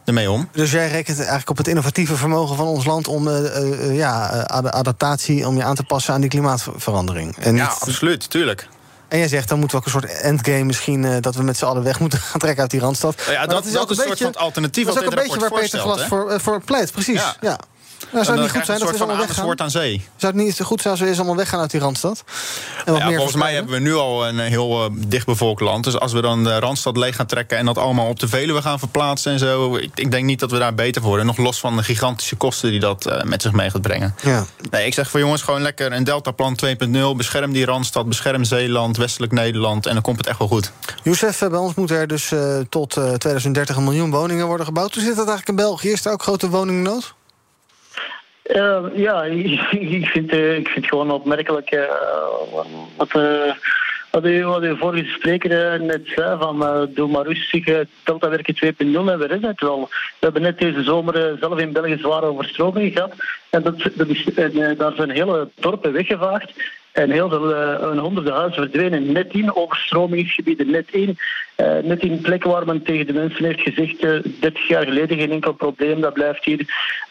ermee om. Dus jij rekent eigenlijk op het innovatieve vermogen van ons land om uh, ja, adaptatie, om je aan te passen aan die klimaatverandering. En ja, niet... absoluut, tuurlijk. En jij zegt, dan moeten we ook een soort endgame misschien... Uh, dat we met z'n allen weg moeten gaan trekken uit die Randstad. Ja, dat, dat, is ook een, soort van alternatief. Dat is ook een beetje waar Peter Glas voor, voor pleit, precies. Ja. ja. Nou, zou het niet goed zijn dat we allemaal weggaan? aan zee. Zou het niet goed zijn als we eens allemaal weggaan uit die Randstad? En wat ja, meer volgens mij hebben we nu al een heel uh, dichtbevolkt land. Dus als we dan de Randstad leeg gaan trekken... en dat allemaal op de Veluwe gaan verplaatsen en zo... ik, ik denk niet dat we daar beter worden. Nog los van de gigantische kosten die dat uh, met zich mee gaat brengen. Ja. Nee, ik zeg voor jongens gewoon lekker een Deltaplan 2.0. Bescherm die Randstad, bescherm Zeeland, westelijk Nederland... en dan komt het echt wel goed. Youssef, bij ons moet er dus uh, tot 2030 een miljoen woningen worden gebouwd. Hoe zit dat eigenlijk in België? Is er ook grote woningnood? Uh, ja, ik vind, uh, ik vind gewoon opmerkelijk uh, wat, wat, u, wat uw vorige spreker net zei: van doe maar rustig, Delta werken 2.0 en we het wel. We hebben net deze zomer zelf in België zware overstromingen gehad. En, dat, dat is, daar zijn hele dorpen weggevaagd. En heel veel, uh, honderden huizen verdwenen net in overstromingsgebieden, net in. Uh, net in plekken waar men tegen de mensen heeft gezegd, uh, 30 jaar geleden geen enkel probleem, dat blijft hier,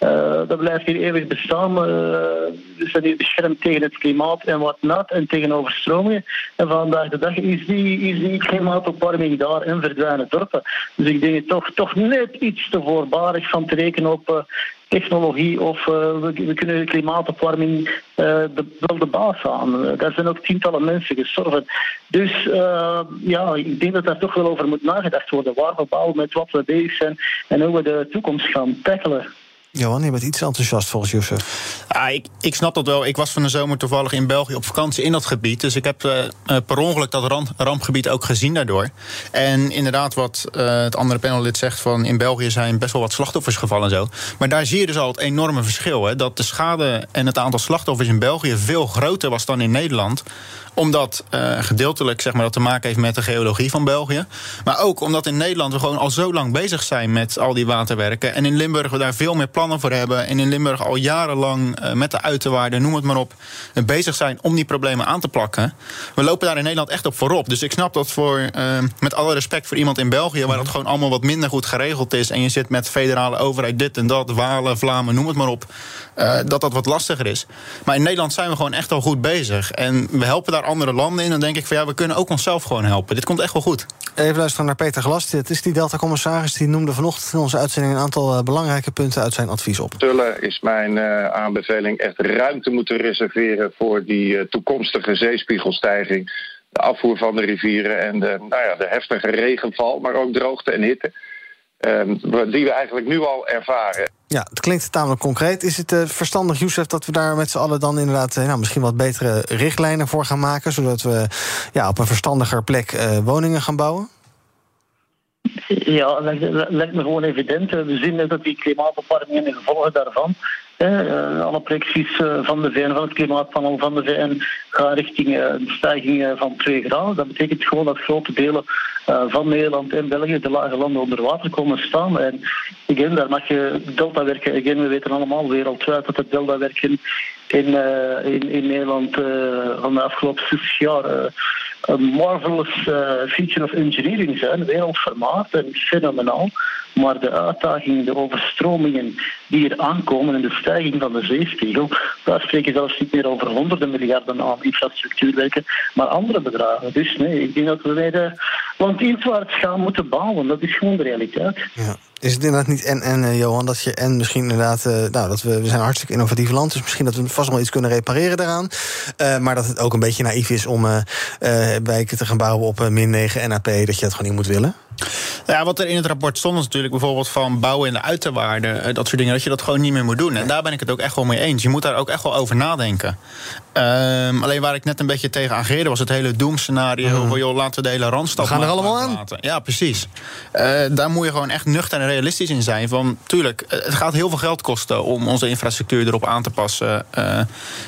uh, dat blijft hier eeuwig bestaan. we zijn hier beschermd tegen het klimaat en wat nat en tegen overstromingen. En vandaag de dag is die, is die klimaatopwarming daar en verdwijnen dorpen. Dus ik denk het toch, toch net iets te voorbarig van te rekenen op technologie of uh, we, we, kunnen klimaatopwarming uh, de, wel de baas aan. Uh, daar zijn ook tientallen mensen gestorven. Dus ja, ik denk dat daar toch wel over moet nagedacht worden. Waar we bouwen met wat we bezig zijn en hoe we de toekomst gaan tackelen. Johan, je bent iets enthousiast volgens Youssef. Ah, ik, ik snap dat wel. Ik was van de zomer toevallig in België op vakantie in dat gebied. Dus ik heb uh, per ongeluk dat ramp, rampgebied ook gezien daardoor. En inderdaad, wat uh, het andere panellid zegt: van in België zijn best wel wat slachtoffers gevallen en zo. Maar daar zie je dus al het enorme verschil. Hè, dat de schade en het aantal slachtoffers in België veel groter was dan in Nederland omdat uh, gedeeltelijk zeg maar, dat te maken heeft met de geologie van België. Maar ook omdat in Nederland we gewoon al zo lang bezig zijn met al die waterwerken. En in Limburg we daar veel meer plannen voor hebben. En in Limburg al jarenlang uh, met de uiterwaarden, noem het maar op, uh, bezig zijn om die problemen aan te plakken. We lopen daar in Nederland echt op voorop. Dus ik snap dat voor, met alle respect voor iemand in België, waar het gewoon allemaal wat minder goed geregeld is. En je zit met federale overheid dit en dat, Walen, Vlamen, noem het maar op. dat dat wat lastiger is. Maar in Nederland zijn we gewoon echt al goed bezig. En we helpen daar andere landen in, dan denk ik van ja, we kunnen ook onszelf gewoon helpen. Dit komt echt wel goed. Even luisteren naar Peter Glas. Het is die Delta-commissaris die noemde vanochtend in onze uitzending een aantal uh, belangrijke punten uit zijn advies op. Tullen is mijn uh, aanbeveling echt ruimte moeten reserveren voor die uh, toekomstige zeespiegelstijging. De afvoer van de rivieren en de, nou ja, de heftige regenval, maar ook droogte en hitte. Ehm, die we eigenlijk nu al ervaren. Ja, het klinkt tamelijk concreet. Is het uh, verstandig, Youssef, dat we daar met z'n allen dan inderdaad uh, nou, misschien wat betere richtlijnen voor gaan maken, zodat we ja, op een verstandiger plek uh, woningen gaan bouwen? Ja, lijkt, lijkt me gewoon evident. We zien net dat die klimaatopwarming en de gevolgen daarvan alle projecties uh, van de VN, van het klimaatpanel van de VN, gaan richting uh, de stijging van 2 graden. Dat betekent gewoon dat grote delen van Nederland en België, de lage landen, onder water komen staan. En again, daar mag je deltawerken. Again, we weten allemaal wereldwijd dat het deltawerken in, in, in Nederland van de afgelopen 60 jaar een marvelous feature of engineering zijn, wereldvermaard en fenomenaal. Maar de uitdagingen, de overstromingen die er aankomen en de stijging van de zeespiegel, daar spreken zelfs niet meer over honderden miljarden aan infrastructuurwerken, maar andere bedragen. Dus nee, ik denk dat we weer uh, landinwaarts gaan moeten bouwen. Dat is gewoon de realiteit. Ja. Is het inderdaad niet en en, uh, Johan, dat je en misschien inderdaad, uh, nou, dat we, we zijn een hartstikke innovatief land, dus misschien dat we vast wel iets kunnen repareren daaraan. Uh, maar dat het ook een beetje naïef is om wijken te gaan bouwen op min 9 NAP, dat je dat gewoon niet moet willen? Ja, wat er in het rapport stond is natuurlijk bijvoorbeeld van bouwen in de uiterwaarden, eh, dat soort dingen, dat je dat gewoon niet meer moet doen. En daar ben ik het ook echt wel mee eens. Je moet daar ook echt wel over nadenken. Um, alleen waar ik net een beetje tegen ageerde was het hele doemscenario. Mm. joh, laten we de hele randstad. We gaan er allemaal aan. Laten. Ja, precies. Daar moet je gewoon echt nuchter en realistisch in zijn. Van tuurlijk, het gaat heel veel geld kosten om onze infrastructuur erop aan te passen. Uh,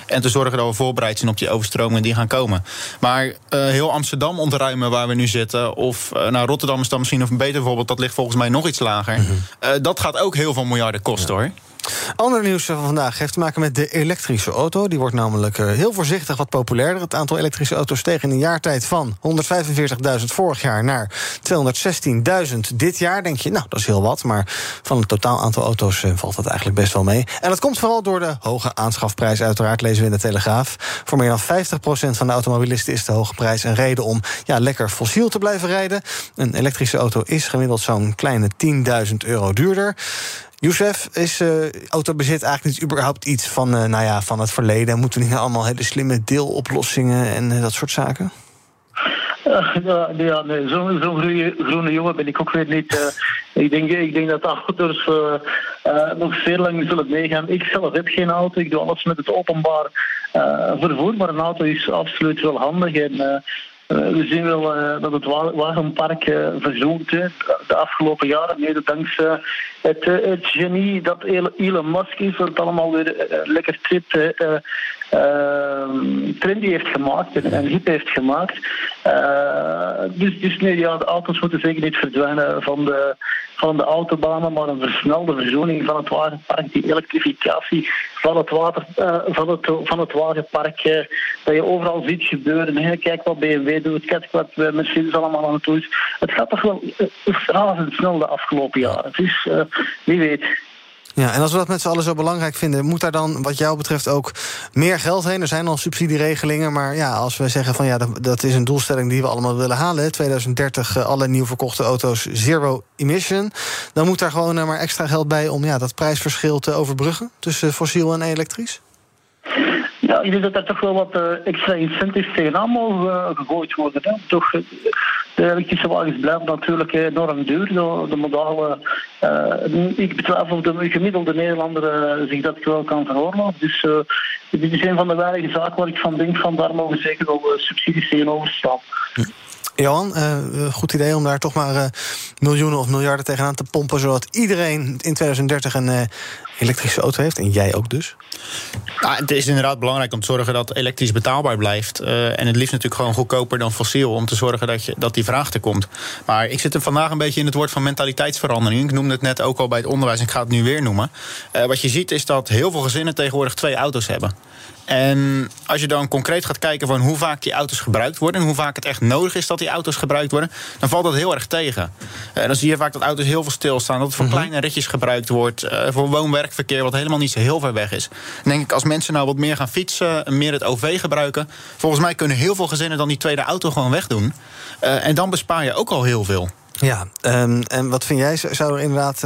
en te zorgen dat we voorbereid zijn op die overstromingen die gaan komen. Maar heel Amsterdam ontruimen waar we nu zitten. Of nou, Rotterdam is dan misschien nog beter bijvoorbeeld. Dat ligt volgens mij nog iets lager. Mm -hmm. dat gaat ook heel veel miljarden kosten ja. hoor. Ander nieuws van vandaag heeft te maken met de elektrische auto. Die wordt namelijk eh, heel voorzichtig wat populairder. Het aantal elektrische auto's steeg in een jaartijd van 145.000 vorig jaar naar 216.000 dit jaar. Denk je, nou, dat is heel wat. Maar van het totaal aantal auto's eh, valt dat eigenlijk best wel mee. En dat komt vooral door de hoge aanschafprijs, uiteraard, lezen we in de Telegraaf. Voor meer dan 50% van de automobilisten is de hoge prijs een reden om ja, lekker fossiel te blijven rijden. Een elektrische auto is gemiddeld zo'n kleine 10.000 euro duurder. Youssef, is uh, autobezit eigenlijk niet überhaupt iets van, uh, nou ja, van het verleden? Moeten we niet allemaal hele slimme deeloplossingen en uh, dat soort zaken? Ja, ja nee, zo'n zo groene, groene jongen ben ik ook weer niet. ik, denk, ik denk dat auto's nog zeer lang zullen meegaan. Ik zelf heb geen auto, ik doe alles met het openbaar vervoer, maar een auto is absoluut wel handig. En eh, we zien wel uh, dat het wagenpark uh, verzoekt de afgelopen jaren, mede dankzij het, het, genie dat Elon Musk is, dat allemaal weer lekker trip, trendy heeft gemaakt en, en heeft gemaakt. dus, dus nee, ja, de auto's moeten zeker niet verdwijnen van de, van de autobanen, maar een versnelde verzoening van het wagenpark, die elektrificatie van het, water, van het, van het wagenpark, dat je overal ziet gebeuren. Kijk wat BMW doet. Kijk wat Mercedes allemaal aan het doen is. Het gaat toch wel razendsnel de afgelopen jaren. Het is, wie weet. Ja, en als we dat met z'n allen zo belangrijk vinden... moet daar dan wat jou betreft ook meer geld heen? Er zijn al subsidieregelingen, maar ja, als we zeggen van... ja, dat, is een doelstelling die we allemaal willen halen... 2030 uh, alle nieuw verkochte auto's zero emission... dan moet daar gewoon uh, maar extra geld bij... om ja, dat prijsverschil te overbruggen tussen fossiel en elektrisch? Ja, ik denk dat er toch wel wat uh, extra incentives tegenaan mogen gegooid worden. Toch, de elektrische wagens blijven natuurlijk enorm duur. De, modale, uh, ik betwijfel of de gemiddelde Nederlander zich dat wel kan veroorloven. Dus dit is een van de weinige zaken waar ik van denk van daar mogen zeker wel subsidies tegenover staan. Johan, goed idee om daar toch maar miljoenen of miljarden tegenaan te pompen... zodat iedereen in 2030 een elektrische auto heeft. En jij ook dus? Nou, het is inderdaad belangrijk om te zorgen dat elektrisch betaalbaar blijft. Uh, en het liefst natuurlijk gewoon goedkoper dan fossiel. Om te zorgen dat, je, dat die vraag er komt. Maar ik zit er vandaag een beetje in het woord van mentaliteitsverandering. Ik noemde het net ook al bij het onderwijs en ik ga het nu weer noemen. Uh, wat je ziet is dat heel veel gezinnen tegenwoordig twee auto's hebben. En als je dan concreet gaat kijken van hoe vaak die auto's gebruikt worden... en hoe vaak het echt nodig is dat die auto's gebruikt worden... dan valt dat heel erg tegen. En dan zie je vaak dat auto's heel veel stilstaan... dat het voor mhm. kleine ritjes gebruikt wordt... Uh, voor woon-werkverkeer, wat helemaal niet zo heel ver weg is. Dan denk ik, als mensen nou wat meer gaan fietsen... meer het OV gebruiken... volgens mij kunnen heel veel gezinnen dan die tweede auto gewoon wegdoen. Uh, en dan bespaar je ook al heel veel. Ja, um, en wat vind jij? Zou er inderdaad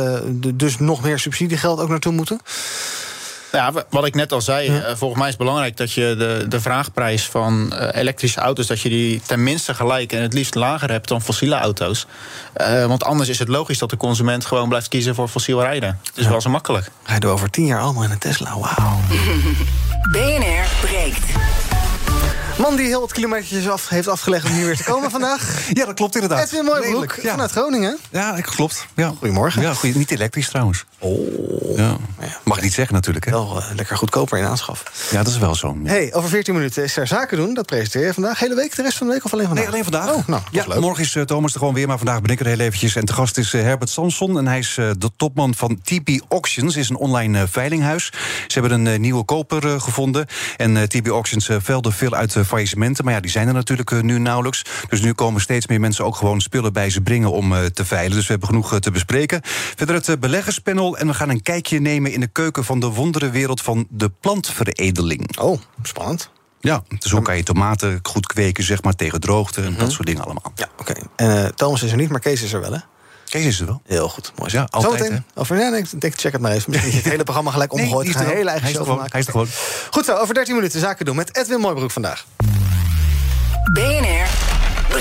dus nog meer subsidiegeld ook naartoe moeten? Ja, wat ik net al zei, ja. Eh, volgens mij is het belangrijk dat je de, de vraagprijs van uh, elektrische auto's, dat je die tenminste gelijk en het liefst lager hebt dan fossiele auto's. Uh, want anders is het logisch dat de consument gewoon blijft kiezen voor fossiel rijden. Het is ja. wel zo makkelijk. Rijden we over tien jaar allemaal in een Tesla, wauw. BNR breekt. Man die heel wat kilometers af, heeft afgelegd om hier weer te komen vandaag. Ja, dat klopt inderdaad. Edwin Mooibroek ja. vanuit Groningen. Ja, klopt. Ja. Goedemorgen. Ja, goeie, niet elektrisch trouwens. Oh. Ja. Mag ik niet zeggen natuurlijk. Hè? Wel uh, lekker goedkoper in aanschaf. Ja, dat is wel zo. Ja. Hey, over 14 minuten is er zaken doen. Dat presenteer je vandaag. Hele week, de rest van de week of alleen vandaag? Nee, alleen vandaag. Oh, nou, ja, leuk. morgen is uh, Thomas er gewoon weer, maar vandaag ben ik er heel eventjes. En te gast is uh, Herbert Samson. En hij is de topman van TP Auctions. is een online veilinghuis. Ze hebben een nieuwe koper gevonden. En TP Auctions velden veel uit faillissementen. Maar ja, die zijn er natuurlijk nu nauwelijks. Dus nu komen steeds meer mensen ook gewoon spullen bij ze brengen om te veilen. Dus we hebben genoeg te bespreken. Verder het beleggerspanel. En we gaan een kijkje nemen in de keuken van de wonderenwereld van de plantveredeling. Oh, spannend. Ja, dus hoe kan je tomaten goed kweken, zeg maar, tegen droogte en dat soort dingen allemaal. Ja, oké. En uh, Thomas is er niet, maar Kees is er wel, hè? Kees is er wel. Heel goed, mooi. Ja, altijd. Zometeen, over, ja, nee, ik denk, check het maar even. Misschien het hele programma gelijk omgegooid. Nee, een hele eigen show van maken. Hij is er gewoon. Goed zo, over 13 minuten zaken doen met Edwin Mooibroek vandaag. BNR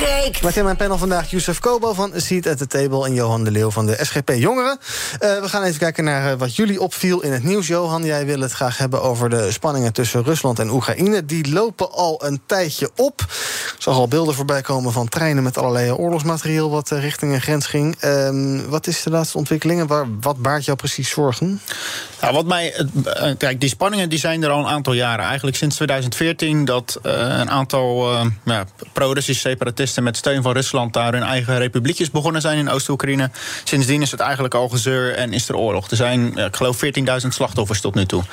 breekt. Met in mijn panel vandaag Youssef Kobo van Seat at the Table... en Johan de Leeuw van de SGP Jongeren. Uh, we gaan even kijken naar uh, wat jullie opviel in het nieuws. Johan, jij wil het graag hebben over de spanningen tussen Rusland en Oekraïne. Die lopen al een tijdje op. Ik zag al beelden voorbij komen van treinen met allerlei oorlogsmateriaal... wat uh, richting een grens ging. Uh, wat is de laatste ontwikkeling en waar, wat baart jou precies zorgen? Nou, wat mij, kijk, die spanningen die zijn er al een aantal jaren. Eigenlijk sinds 2014 dat een aantal ja, pro-Russische separatisten... met steun van Rusland daar hun eigen republiekjes begonnen zijn in Oost-Oekraïne. Sindsdien is het eigenlijk al gezeur en is er oorlog. Er zijn, ik geloof, 14.000 slachtoffers tot nu toe.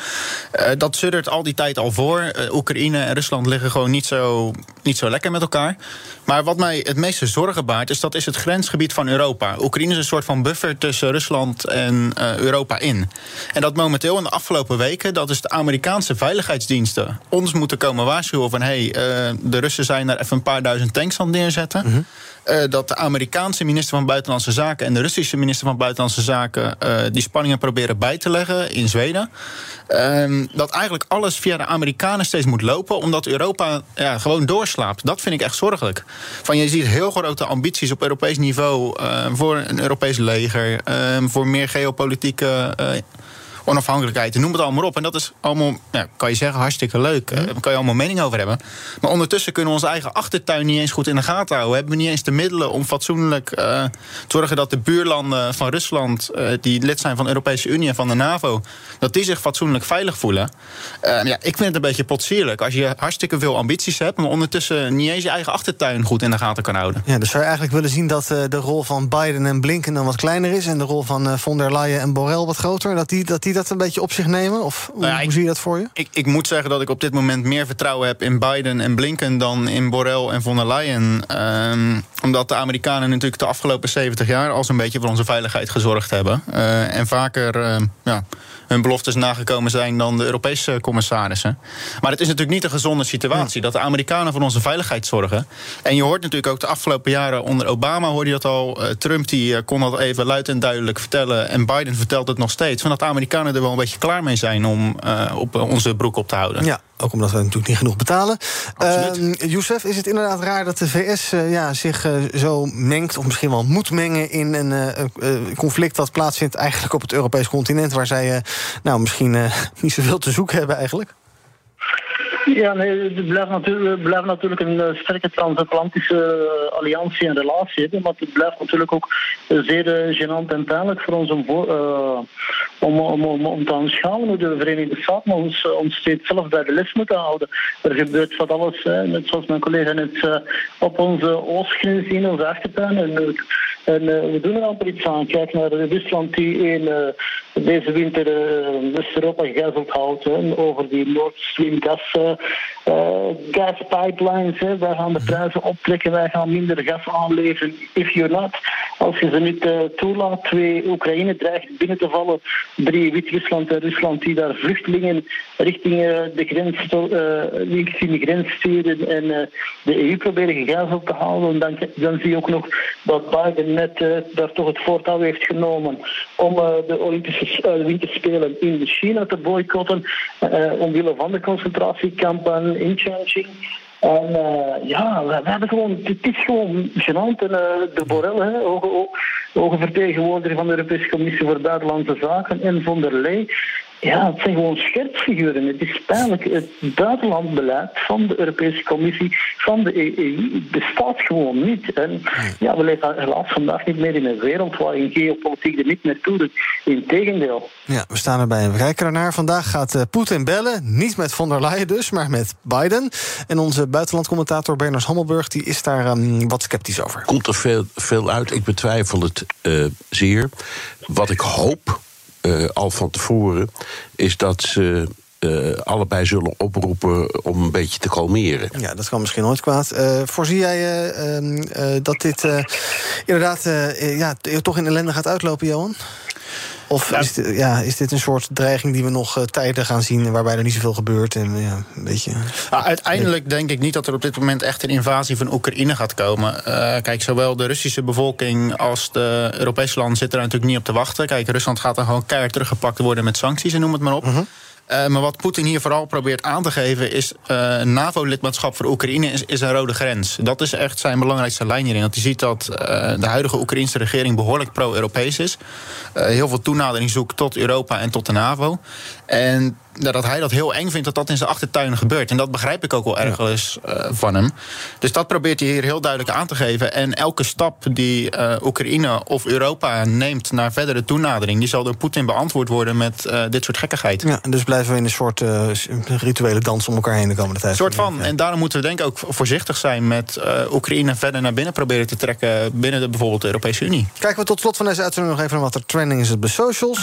Uh, dat suddert al die tijd al voor. Uh, Oekraïne en Rusland liggen gewoon niet zo, niet zo lekker met elkaar. Maar wat mij het meeste zorgen baart, is dat is het grensgebied van Europa. Oekraïne is een soort van buffer tussen Rusland en Europa in. En dat momenteel in de afgelopen weken, dat is de Amerikaanse veiligheidsdiensten ons moeten komen waarschuwen van hé, hey, de Russen zijn daar even een paar duizend tanks aan het neerzetten. Mm -hmm. Uh, dat de Amerikaanse minister van Buitenlandse Zaken en de Russische minister van Buitenlandse Zaken uh, die spanningen proberen bij te leggen in Zweden. Uh, dat eigenlijk alles via de Amerikanen steeds moet lopen, omdat Europa ja, gewoon doorslaapt. Dat vind ik echt zorgelijk. Van je ziet heel grote ambities op Europees niveau uh, voor een Europees leger, voor meer geopolitieke onafhankelijkheid, noem het allemaal op. En dat is allemaal, ja, kan je zeggen, hartstikke leuk. Daar kan je allemaal mening over hebben. Maar ondertussen kunnen we onze eigen achtertuin niet eens goed in de gaten houden. Hebben we niet eens de middelen om fatsoenlijk uh, te zorgen dat de buurlanden van Rusland, uh, die lid zijn van de Europese Unie en van de NAVO, dat die zich fatsoenlijk veilig voelen. Uh, ja, ik vind het een beetje potsierlijk als je hartstikke veel ambities hebt, maar ondertussen niet eens je eigen achtertuin goed in de gaten kan houden. Ja, dus zou je eigenlijk willen zien dat de rol van Biden en Blinken dan wat kleiner is en de rol van von der Leyen en Borrell wat groter? Dat die, dat die dat een beetje op zich nemen? Of hoe, nou ja, hoe zie je dat voor je? Ik, ik, moet zeggen dat ik op dit moment meer vertrouwen heb in Biden en Blinken dan in Borrell en von der Leyen. Um, omdat de Amerikanen natuurlijk de afgelopen 70 jaar al zo'n beetje voor onze veiligheid gezorgd hebben. Uh, en vaker uh, ja, hun beloftes nagekomen zijn dan de Europese commissarissen. Maar het is natuurlijk niet een gezonde situatie dat de Amerikanen voor onze veiligheid zorgen. En je hoort natuurlijk ook de afgelopen jaren onder Obama hoorde je dat al. Uh, Trump die uh, kon dat even luid en duidelijk vertellen. En Biden vertelt het nog steeds. Van dat de Amerikanen er wel een beetje klaar mee zijn om uh, op onze broek op te houden. Ja. Ook omdat we natuurlijk niet genoeg betalen. Uh, Youssef, is het inderdaad raar dat de VS uh, ja, zich uh, zo mengt... of misschien wel moet mengen in een conflict dat plaatsvindt... eigenlijk op het Europees continent... waar zij nou, misschien niet zoveel te zoeken hebben eigenlijk? Ja, nee, het blijft natuurlijk, blijft natuurlijk een sterke transatlantische alliantie en relatie hebben. Maar het blijft natuurlijk ook zeer gênant en pijnlijk voor ons om, om, om, om, om te aanschouwen hoe de Verenigde Staten ons, ons steeds zelf bij de les moeten houden. Er gebeurt van alles, hè, net zoals mijn collega net op onze oostgrens in onze achtertuin. En, en uh, we doen er amper iets aan. Kijk naar Rusland die in deze winter West-Europa gegijzeld houdt hè, over die Nord Stream gas gaspipelines. Hè. Wij gaan de prijzen optrekken, wij gaan minder gas aanleveren. If you're not, als je ze niet toelaat, twee Oekraïne dreigt binnen te vallen, drie Wit-Rusland en Rusland die daar vluchtelingen richting de grens, richting de grens sturen en de EU proberen gegijzeld te houden. Dan, dan zie je ook nog dat Biden net daar toch het voortouw heeft genomen om de Olympische Winterspelen in China te boycotten, omwille van de concentratiekampen in Chongqing. En ja, we, hebben gewoon, het is gewoon gênant. En de Borrell, hè, hoge, hoge vertegenwoordiger van de Europese Commissie voor Buitenlandse Zaken en von der Leyen, ja, het zijn gewoon scherpfiguren. Het is pijnlijk. Het buitenlandbeleid van de Europese Commissie, van de EU, bestaat gewoon niet. En ja, we leven helaas vandaag niet meer in een wereld waarin geopolitiek er niet naartoe doet. Integendeel. Ja, we staan erbij en we kijken ernaar. Vandaag gaat uh, Poetin bellen. Niet met von der Leyen dus, maar met Biden. En onze buitenlandcommentator Bernard Hammelburg die is daar um, wat sceptisch over. Komt er veel, veel uit? Ik betwijfel het uh, zeer. Wat ik hoop uh, al van tevoren, is dat ze. Uh, allebei zullen oproepen om een beetje te kalmeren. Ja, dat kan misschien nooit kwaad. Uh, voorzie jij uh, dat dit inderdaad ja, toch in ellende gaat uitlopen, Johan? Of ja. Is, dit, ja, is dit een soort dreiging die we nog uh, tijden gaan zien... waarbij er niet zoveel gebeurt? En, ja, een beetje, nou, uiteindelijk denk ik niet dat er op dit moment echt een invasie van Oekraïne gaat komen. Uh, kijk, zowel de Russische bevolking als de Europese landen zitten er natuurlijk niet op te wachten. Kijk, Rusland gaat dan gewoon keihard teruggepakt worden met sancties en noem het maar op. Uh -huh. Uh, maar wat Poetin hier vooral probeert aan te geven is... Uh, NAVO-lidmaatschap voor Oekraïne is, een rode grens. Dat is echt zijn belangrijkste lijn hierin. Want je ziet dat uh, de huidige Oekraïnse regering behoorlijk pro-Europees is. heel veel toenadering zoekt tot Europa en tot de NAVO. En dat hij dat heel eng vindt dat dat in zijn achtertuin gebeurt. En dat begrijp ik ook wel ergens uh, van hem. Dus dat probeert hij hier heel duidelijk aan te geven. En elke stap die uh, Oekraïne of Europa neemt naar verdere toenadering... die zal door Poetin beantwoord worden met uh, dit soort gekkigheid. Ja, dus blijven we in een soort rituele dans om elkaar heen de komende tijd. Een soort van. Ja. En daarom moeten we denk ik ook voorzichtig zijn... met Oekraïne verder naar binnen proberen te trekken... binnen de, bijvoorbeeld de Europese Unie. Kijken we tot slot van deze uitzending nog even naar wat er trending is op de socials.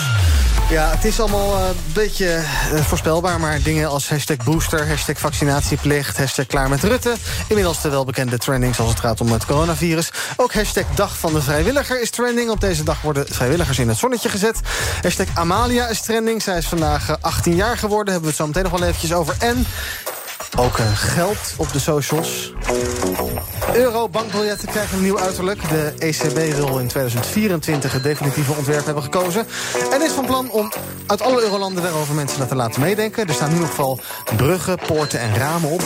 Ja, het is allemaal een beetje voorspelbaar, maar dingen als hashtag booster, hashtag vaccinatieplicht, hashtag klaar met Rutte. Inmiddels de welbekende trendings als het gaat om het coronavirus. Ook hashtag dag van de vrijwilliger is trending. Op deze dag worden vrijwilligers in het zonnetje gezet. Hashtag Amalia is trending. Zij is vandaag 18 jaar geworden. Hebben we het zo meteen nog wel eventjes over. En ook uh, geld op de socials. Euro-bankbiljetten krijgen een nieuw uiterlijk. De ECB wil in 2024 het definitieve ontwerp hebben gekozen. En is van plan om uit alle eurolanden daarover mensen te laten meedenken. Er staan nu nog geval bruggen, poorten en ramen op.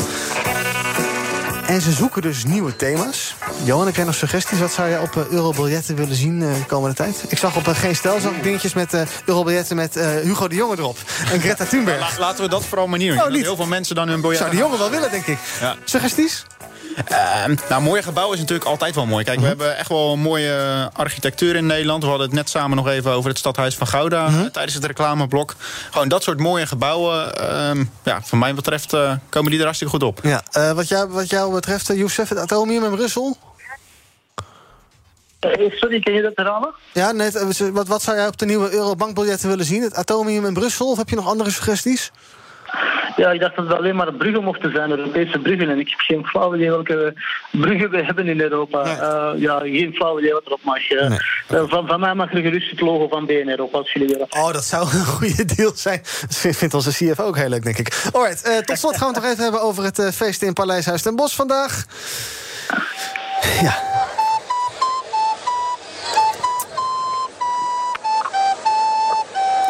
En ze zoeken dus nieuwe thema's. Johan, heb jij nog suggesties? Wat zou jij op uh, eurobiljetten willen zien uh, de komende tijd? Ik zag op uh, Geen Stel zag dingetjes met eurobiljetten met Hugo de Jonge erop. En Greta Thunberg. La laten we dat vooral maar niet doen. Oh, niet. Heel veel mensen dan hun biljet... Zou de jongen wel willen, denk ik. Ja. Suggesties? Uh, nou, mooie gebouwen is natuurlijk altijd wel mooi. Kijk, we hebben echt wel mooie architectuur in Nederland. We hadden het net samen nog even over het stadhuis van Gouda... Uh, tijdens het reclameblok. Gewoon dat soort mooie gebouwen. Uh, ja, van mij betreft uh, komen die er hartstikke goed op. Ja, uh, wat, jou, wat jou betreft, Youssef, het atomium in Brussel... Sorry, kun je dat herhalen? Ja, net, wat, wat zou jij op de nieuwe eurobankbiljetten willen zien? Het atomium in Brussel? Of heb je nog andere suggesties? Ja, ik dacht dat het alleen maar bruggen mochten zijn, Europese bruggen. En ik heb geen flauw idee welke bruggen we hebben in Europa. Nee. Uh, ja, geen flauw idee wat erop mag. Uh, nee. uh, van, van mij mag er gerust het logo van BNR op, als jullie willen. Oh, dat zou een goede deal zijn. Dat vindt onze CFO ook heel leuk, denk ik. Alright, tot slot gaan we het nog even hebben over het feest in Paleishuis ten Bosch vandaag. Ja.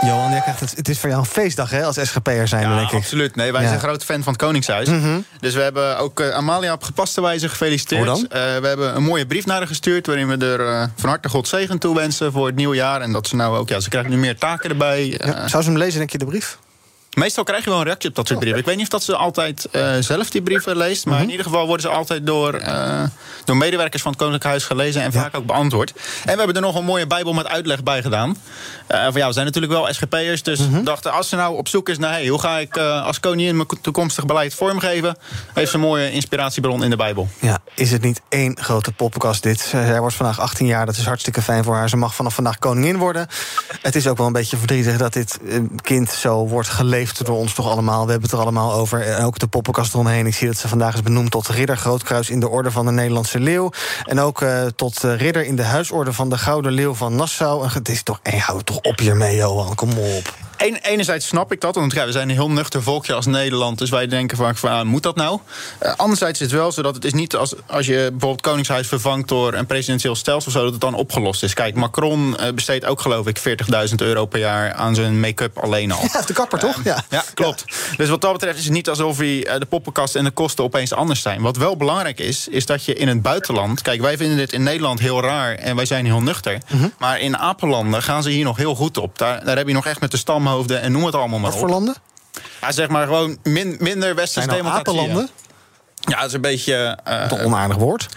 Johan, jij krijgt het, het is voor jou een feestdag hè, als SGP'er zijn, ja, denk ik. absoluut. Nee, wij ja. zijn groot fan van het Koningshuis. Mm -hmm. Dus we hebben ook uh, Amalia op gepaste wijze gefeliciteerd. Uh, we hebben een mooie brief naar haar gestuurd... waarin we er uh, van harte God zegen toewensen voor het nieuwe jaar. En dat ze nou ook, ja, ze krijgt nu meer taken erbij. Ja, zou ze hem lezen, denk je, de brief? Meestal krijg je wel een reactie op dat soort brieven. Ik weet niet of dat ze altijd uh, zelf die brieven leest. Maar mm -hmm. in ieder geval worden ze altijd door, uh, door medewerkers van het Koninklijk Huis gelezen. En vaak ook beantwoord. En we hebben er nog een mooie Bijbel met uitleg bij gedaan. Uh, van ja, we zijn natuurlijk wel SGP'ers. Dus mm -hmm. dachten, als ze nou op zoek is naar hey, hoe ga ik als koningin mijn toekomstig beleid vormgeven. Heeft ze een mooie inspiratiebron in de Bijbel. Ja, is het niet één grote poppenkast dit? Zij wordt vandaag 18 jaar. Dat is hartstikke fijn voor haar. Ze mag vanaf vandaag koningin worden. Het is ook wel een beetje verdrietig dat dit kind zo wordt door ons toch allemaal. We hebben het er allemaal over. En ook de poppenkast eromheen. Ik zie dat ze vandaag is benoemd tot ridder Grootkruis in de Orde van de Nederlandse Leeuw. En ook uh, tot uh, ridder in de huisorde van de Gouden Leeuw van Nassau. En het is toch, hey, hou toch op hiermee, Johan. Kom op. Een, enerzijds snap ik dat, want ja, we zijn een heel nuchter volkje als Nederland. Dus wij denken vaak van, ah, moet dat nou? Uh, anderzijds is het wel zo dat het is niet als, als je bijvoorbeeld Koningshuis vervangt door een presidentieel stelsel, zo dat het dan opgelost is. Kijk, Macron uh, besteedt ook geloof ik 40.000 euro per jaar aan zijn make-up alleen al. Ja, de kapper toch? Ja, ja klopt. Ja. Dus wat dat betreft is het niet alsof hij, de poppenkast en de kosten opeens anders zijn. Wat wel belangrijk is, is dat je in het buitenland. Kijk, wij vinden dit in Nederland heel raar en wij zijn heel nuchter. Mm -hmm. Maar in Apenlanden gaan ze hier nog heel goed op. Daar, daar heb je nog echt met de stamhoofden en noem het allemaal maar Wat voor landen? Ja, zeg maar gewoon min, minder westerse democratie. Apenlanden? Ja, dat is een beetje... Uh, Toch onaardig woord?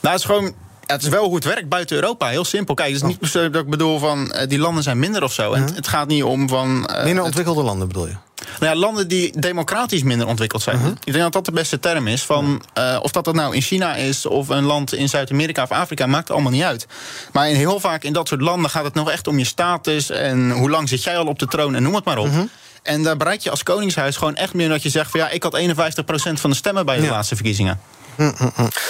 Nou, het is gewoon... Het is wel hoe het werkt buiten Europa. Heel simpel. Kijk, het is niet per se dat ik bedoel van... Uh, die landen zijn minder of zo. En het, het gaat niet om van... Uh, minder ontwikkelde landen bedoel je? Nou ja, landen die democratisch minder ontwikkeld zijn. Uh -huh. Ik denk dat dat de beste term is. Van, uh, of dat dat nou in China is of een land in Zuid-Amerika of Afrika, maakt allemaal niet uit. Maar in heel vaak in dat soort landen gaat het nog echt om je status en hoe lang zit jij al op de troon en noem het maar op. -huh. En daar bereik je als Koningshuis gewoon echt meer dat je zegt van ja, ik had 51% van de stemmen bij de ja. laatste verkiezingen.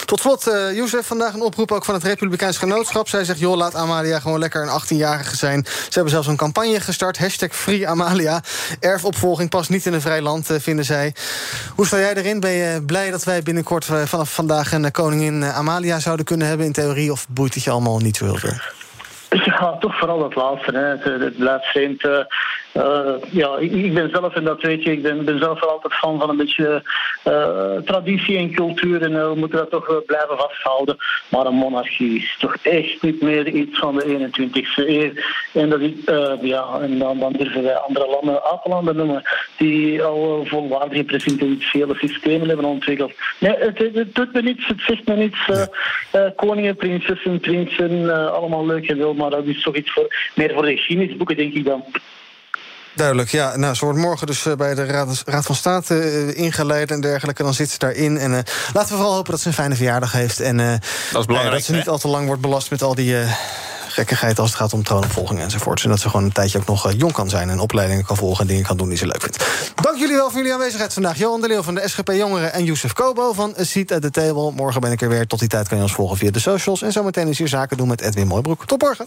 Tot slot, uh, Jozef, vandaag een oproep ook van het Republikeins Genootschap. Zij zegt, joh, laat Amalia gewoon lekker een 18-jarige zijn. Ze hebben zelfs een campagne gestart, hashtag Free Amalia. Erfopvolging past niet in een vrij land, uh, vinden zij. Hoe sta jij erin? Ben je blij dat wij binnenkort uh, vanaf vandaag een koningin Amalia zouden kunnen hebben in theorie? Of boeit het je allemaal niet zo heel? Ja, toch vooral dat laatste. Hè. Het, het blijft. Uh, Uh, ja, ik, ben zelf, en dat weet je, ik ben, ben zelf wel altijd fan van een beetje uh, traditie en cultuur. En we moeten dat toch blijven vasthouden. Maar een monarchie is toch echt niet meer iets van de 21ste eeuw. En, dat, ja, en dan, dan durven wij andere landen, Apenlanden noemen, die al volwaardige presidentiële systemen hebben ontwikkeld. Nee, het, het, doet me niets, het zegt me niets. koningen, prinsessen, prinsen, allemaal leuk en wel, maar dat is toch iets voor, meer voor de geschiedenisboeken, denk ik dan. Duidelijk, ja. Nou, ze wordt morgen dus eh, bij de Raad, Raad van State uh, ingeleid en dergelijke. Dan zit ze daarin. En uh, laten we vooral hopen dat ze een fijne verjaardag heeft. En dat, is belangrijk, dat ze niet al te lang wordt belast met al die gekkigheid als het gaat om troonopvolging enzovoort. En dat ze gewoon een tijdje ook nog jong kan zijn en opleidingen kan volgen en dingen kan doen die ze leuk vindt. Dank jullie wel voor jullie aanwezigheid vandaag. Johan de Leeuw van de SGP Jongeren en Youssef Kobo van Seat at the Table. Morgen ben ik er weer. Tot die tijd kan je ons volgen via de socials. En zometeen is hier zaken doen met Edwin Mooibroek. Tot morgen.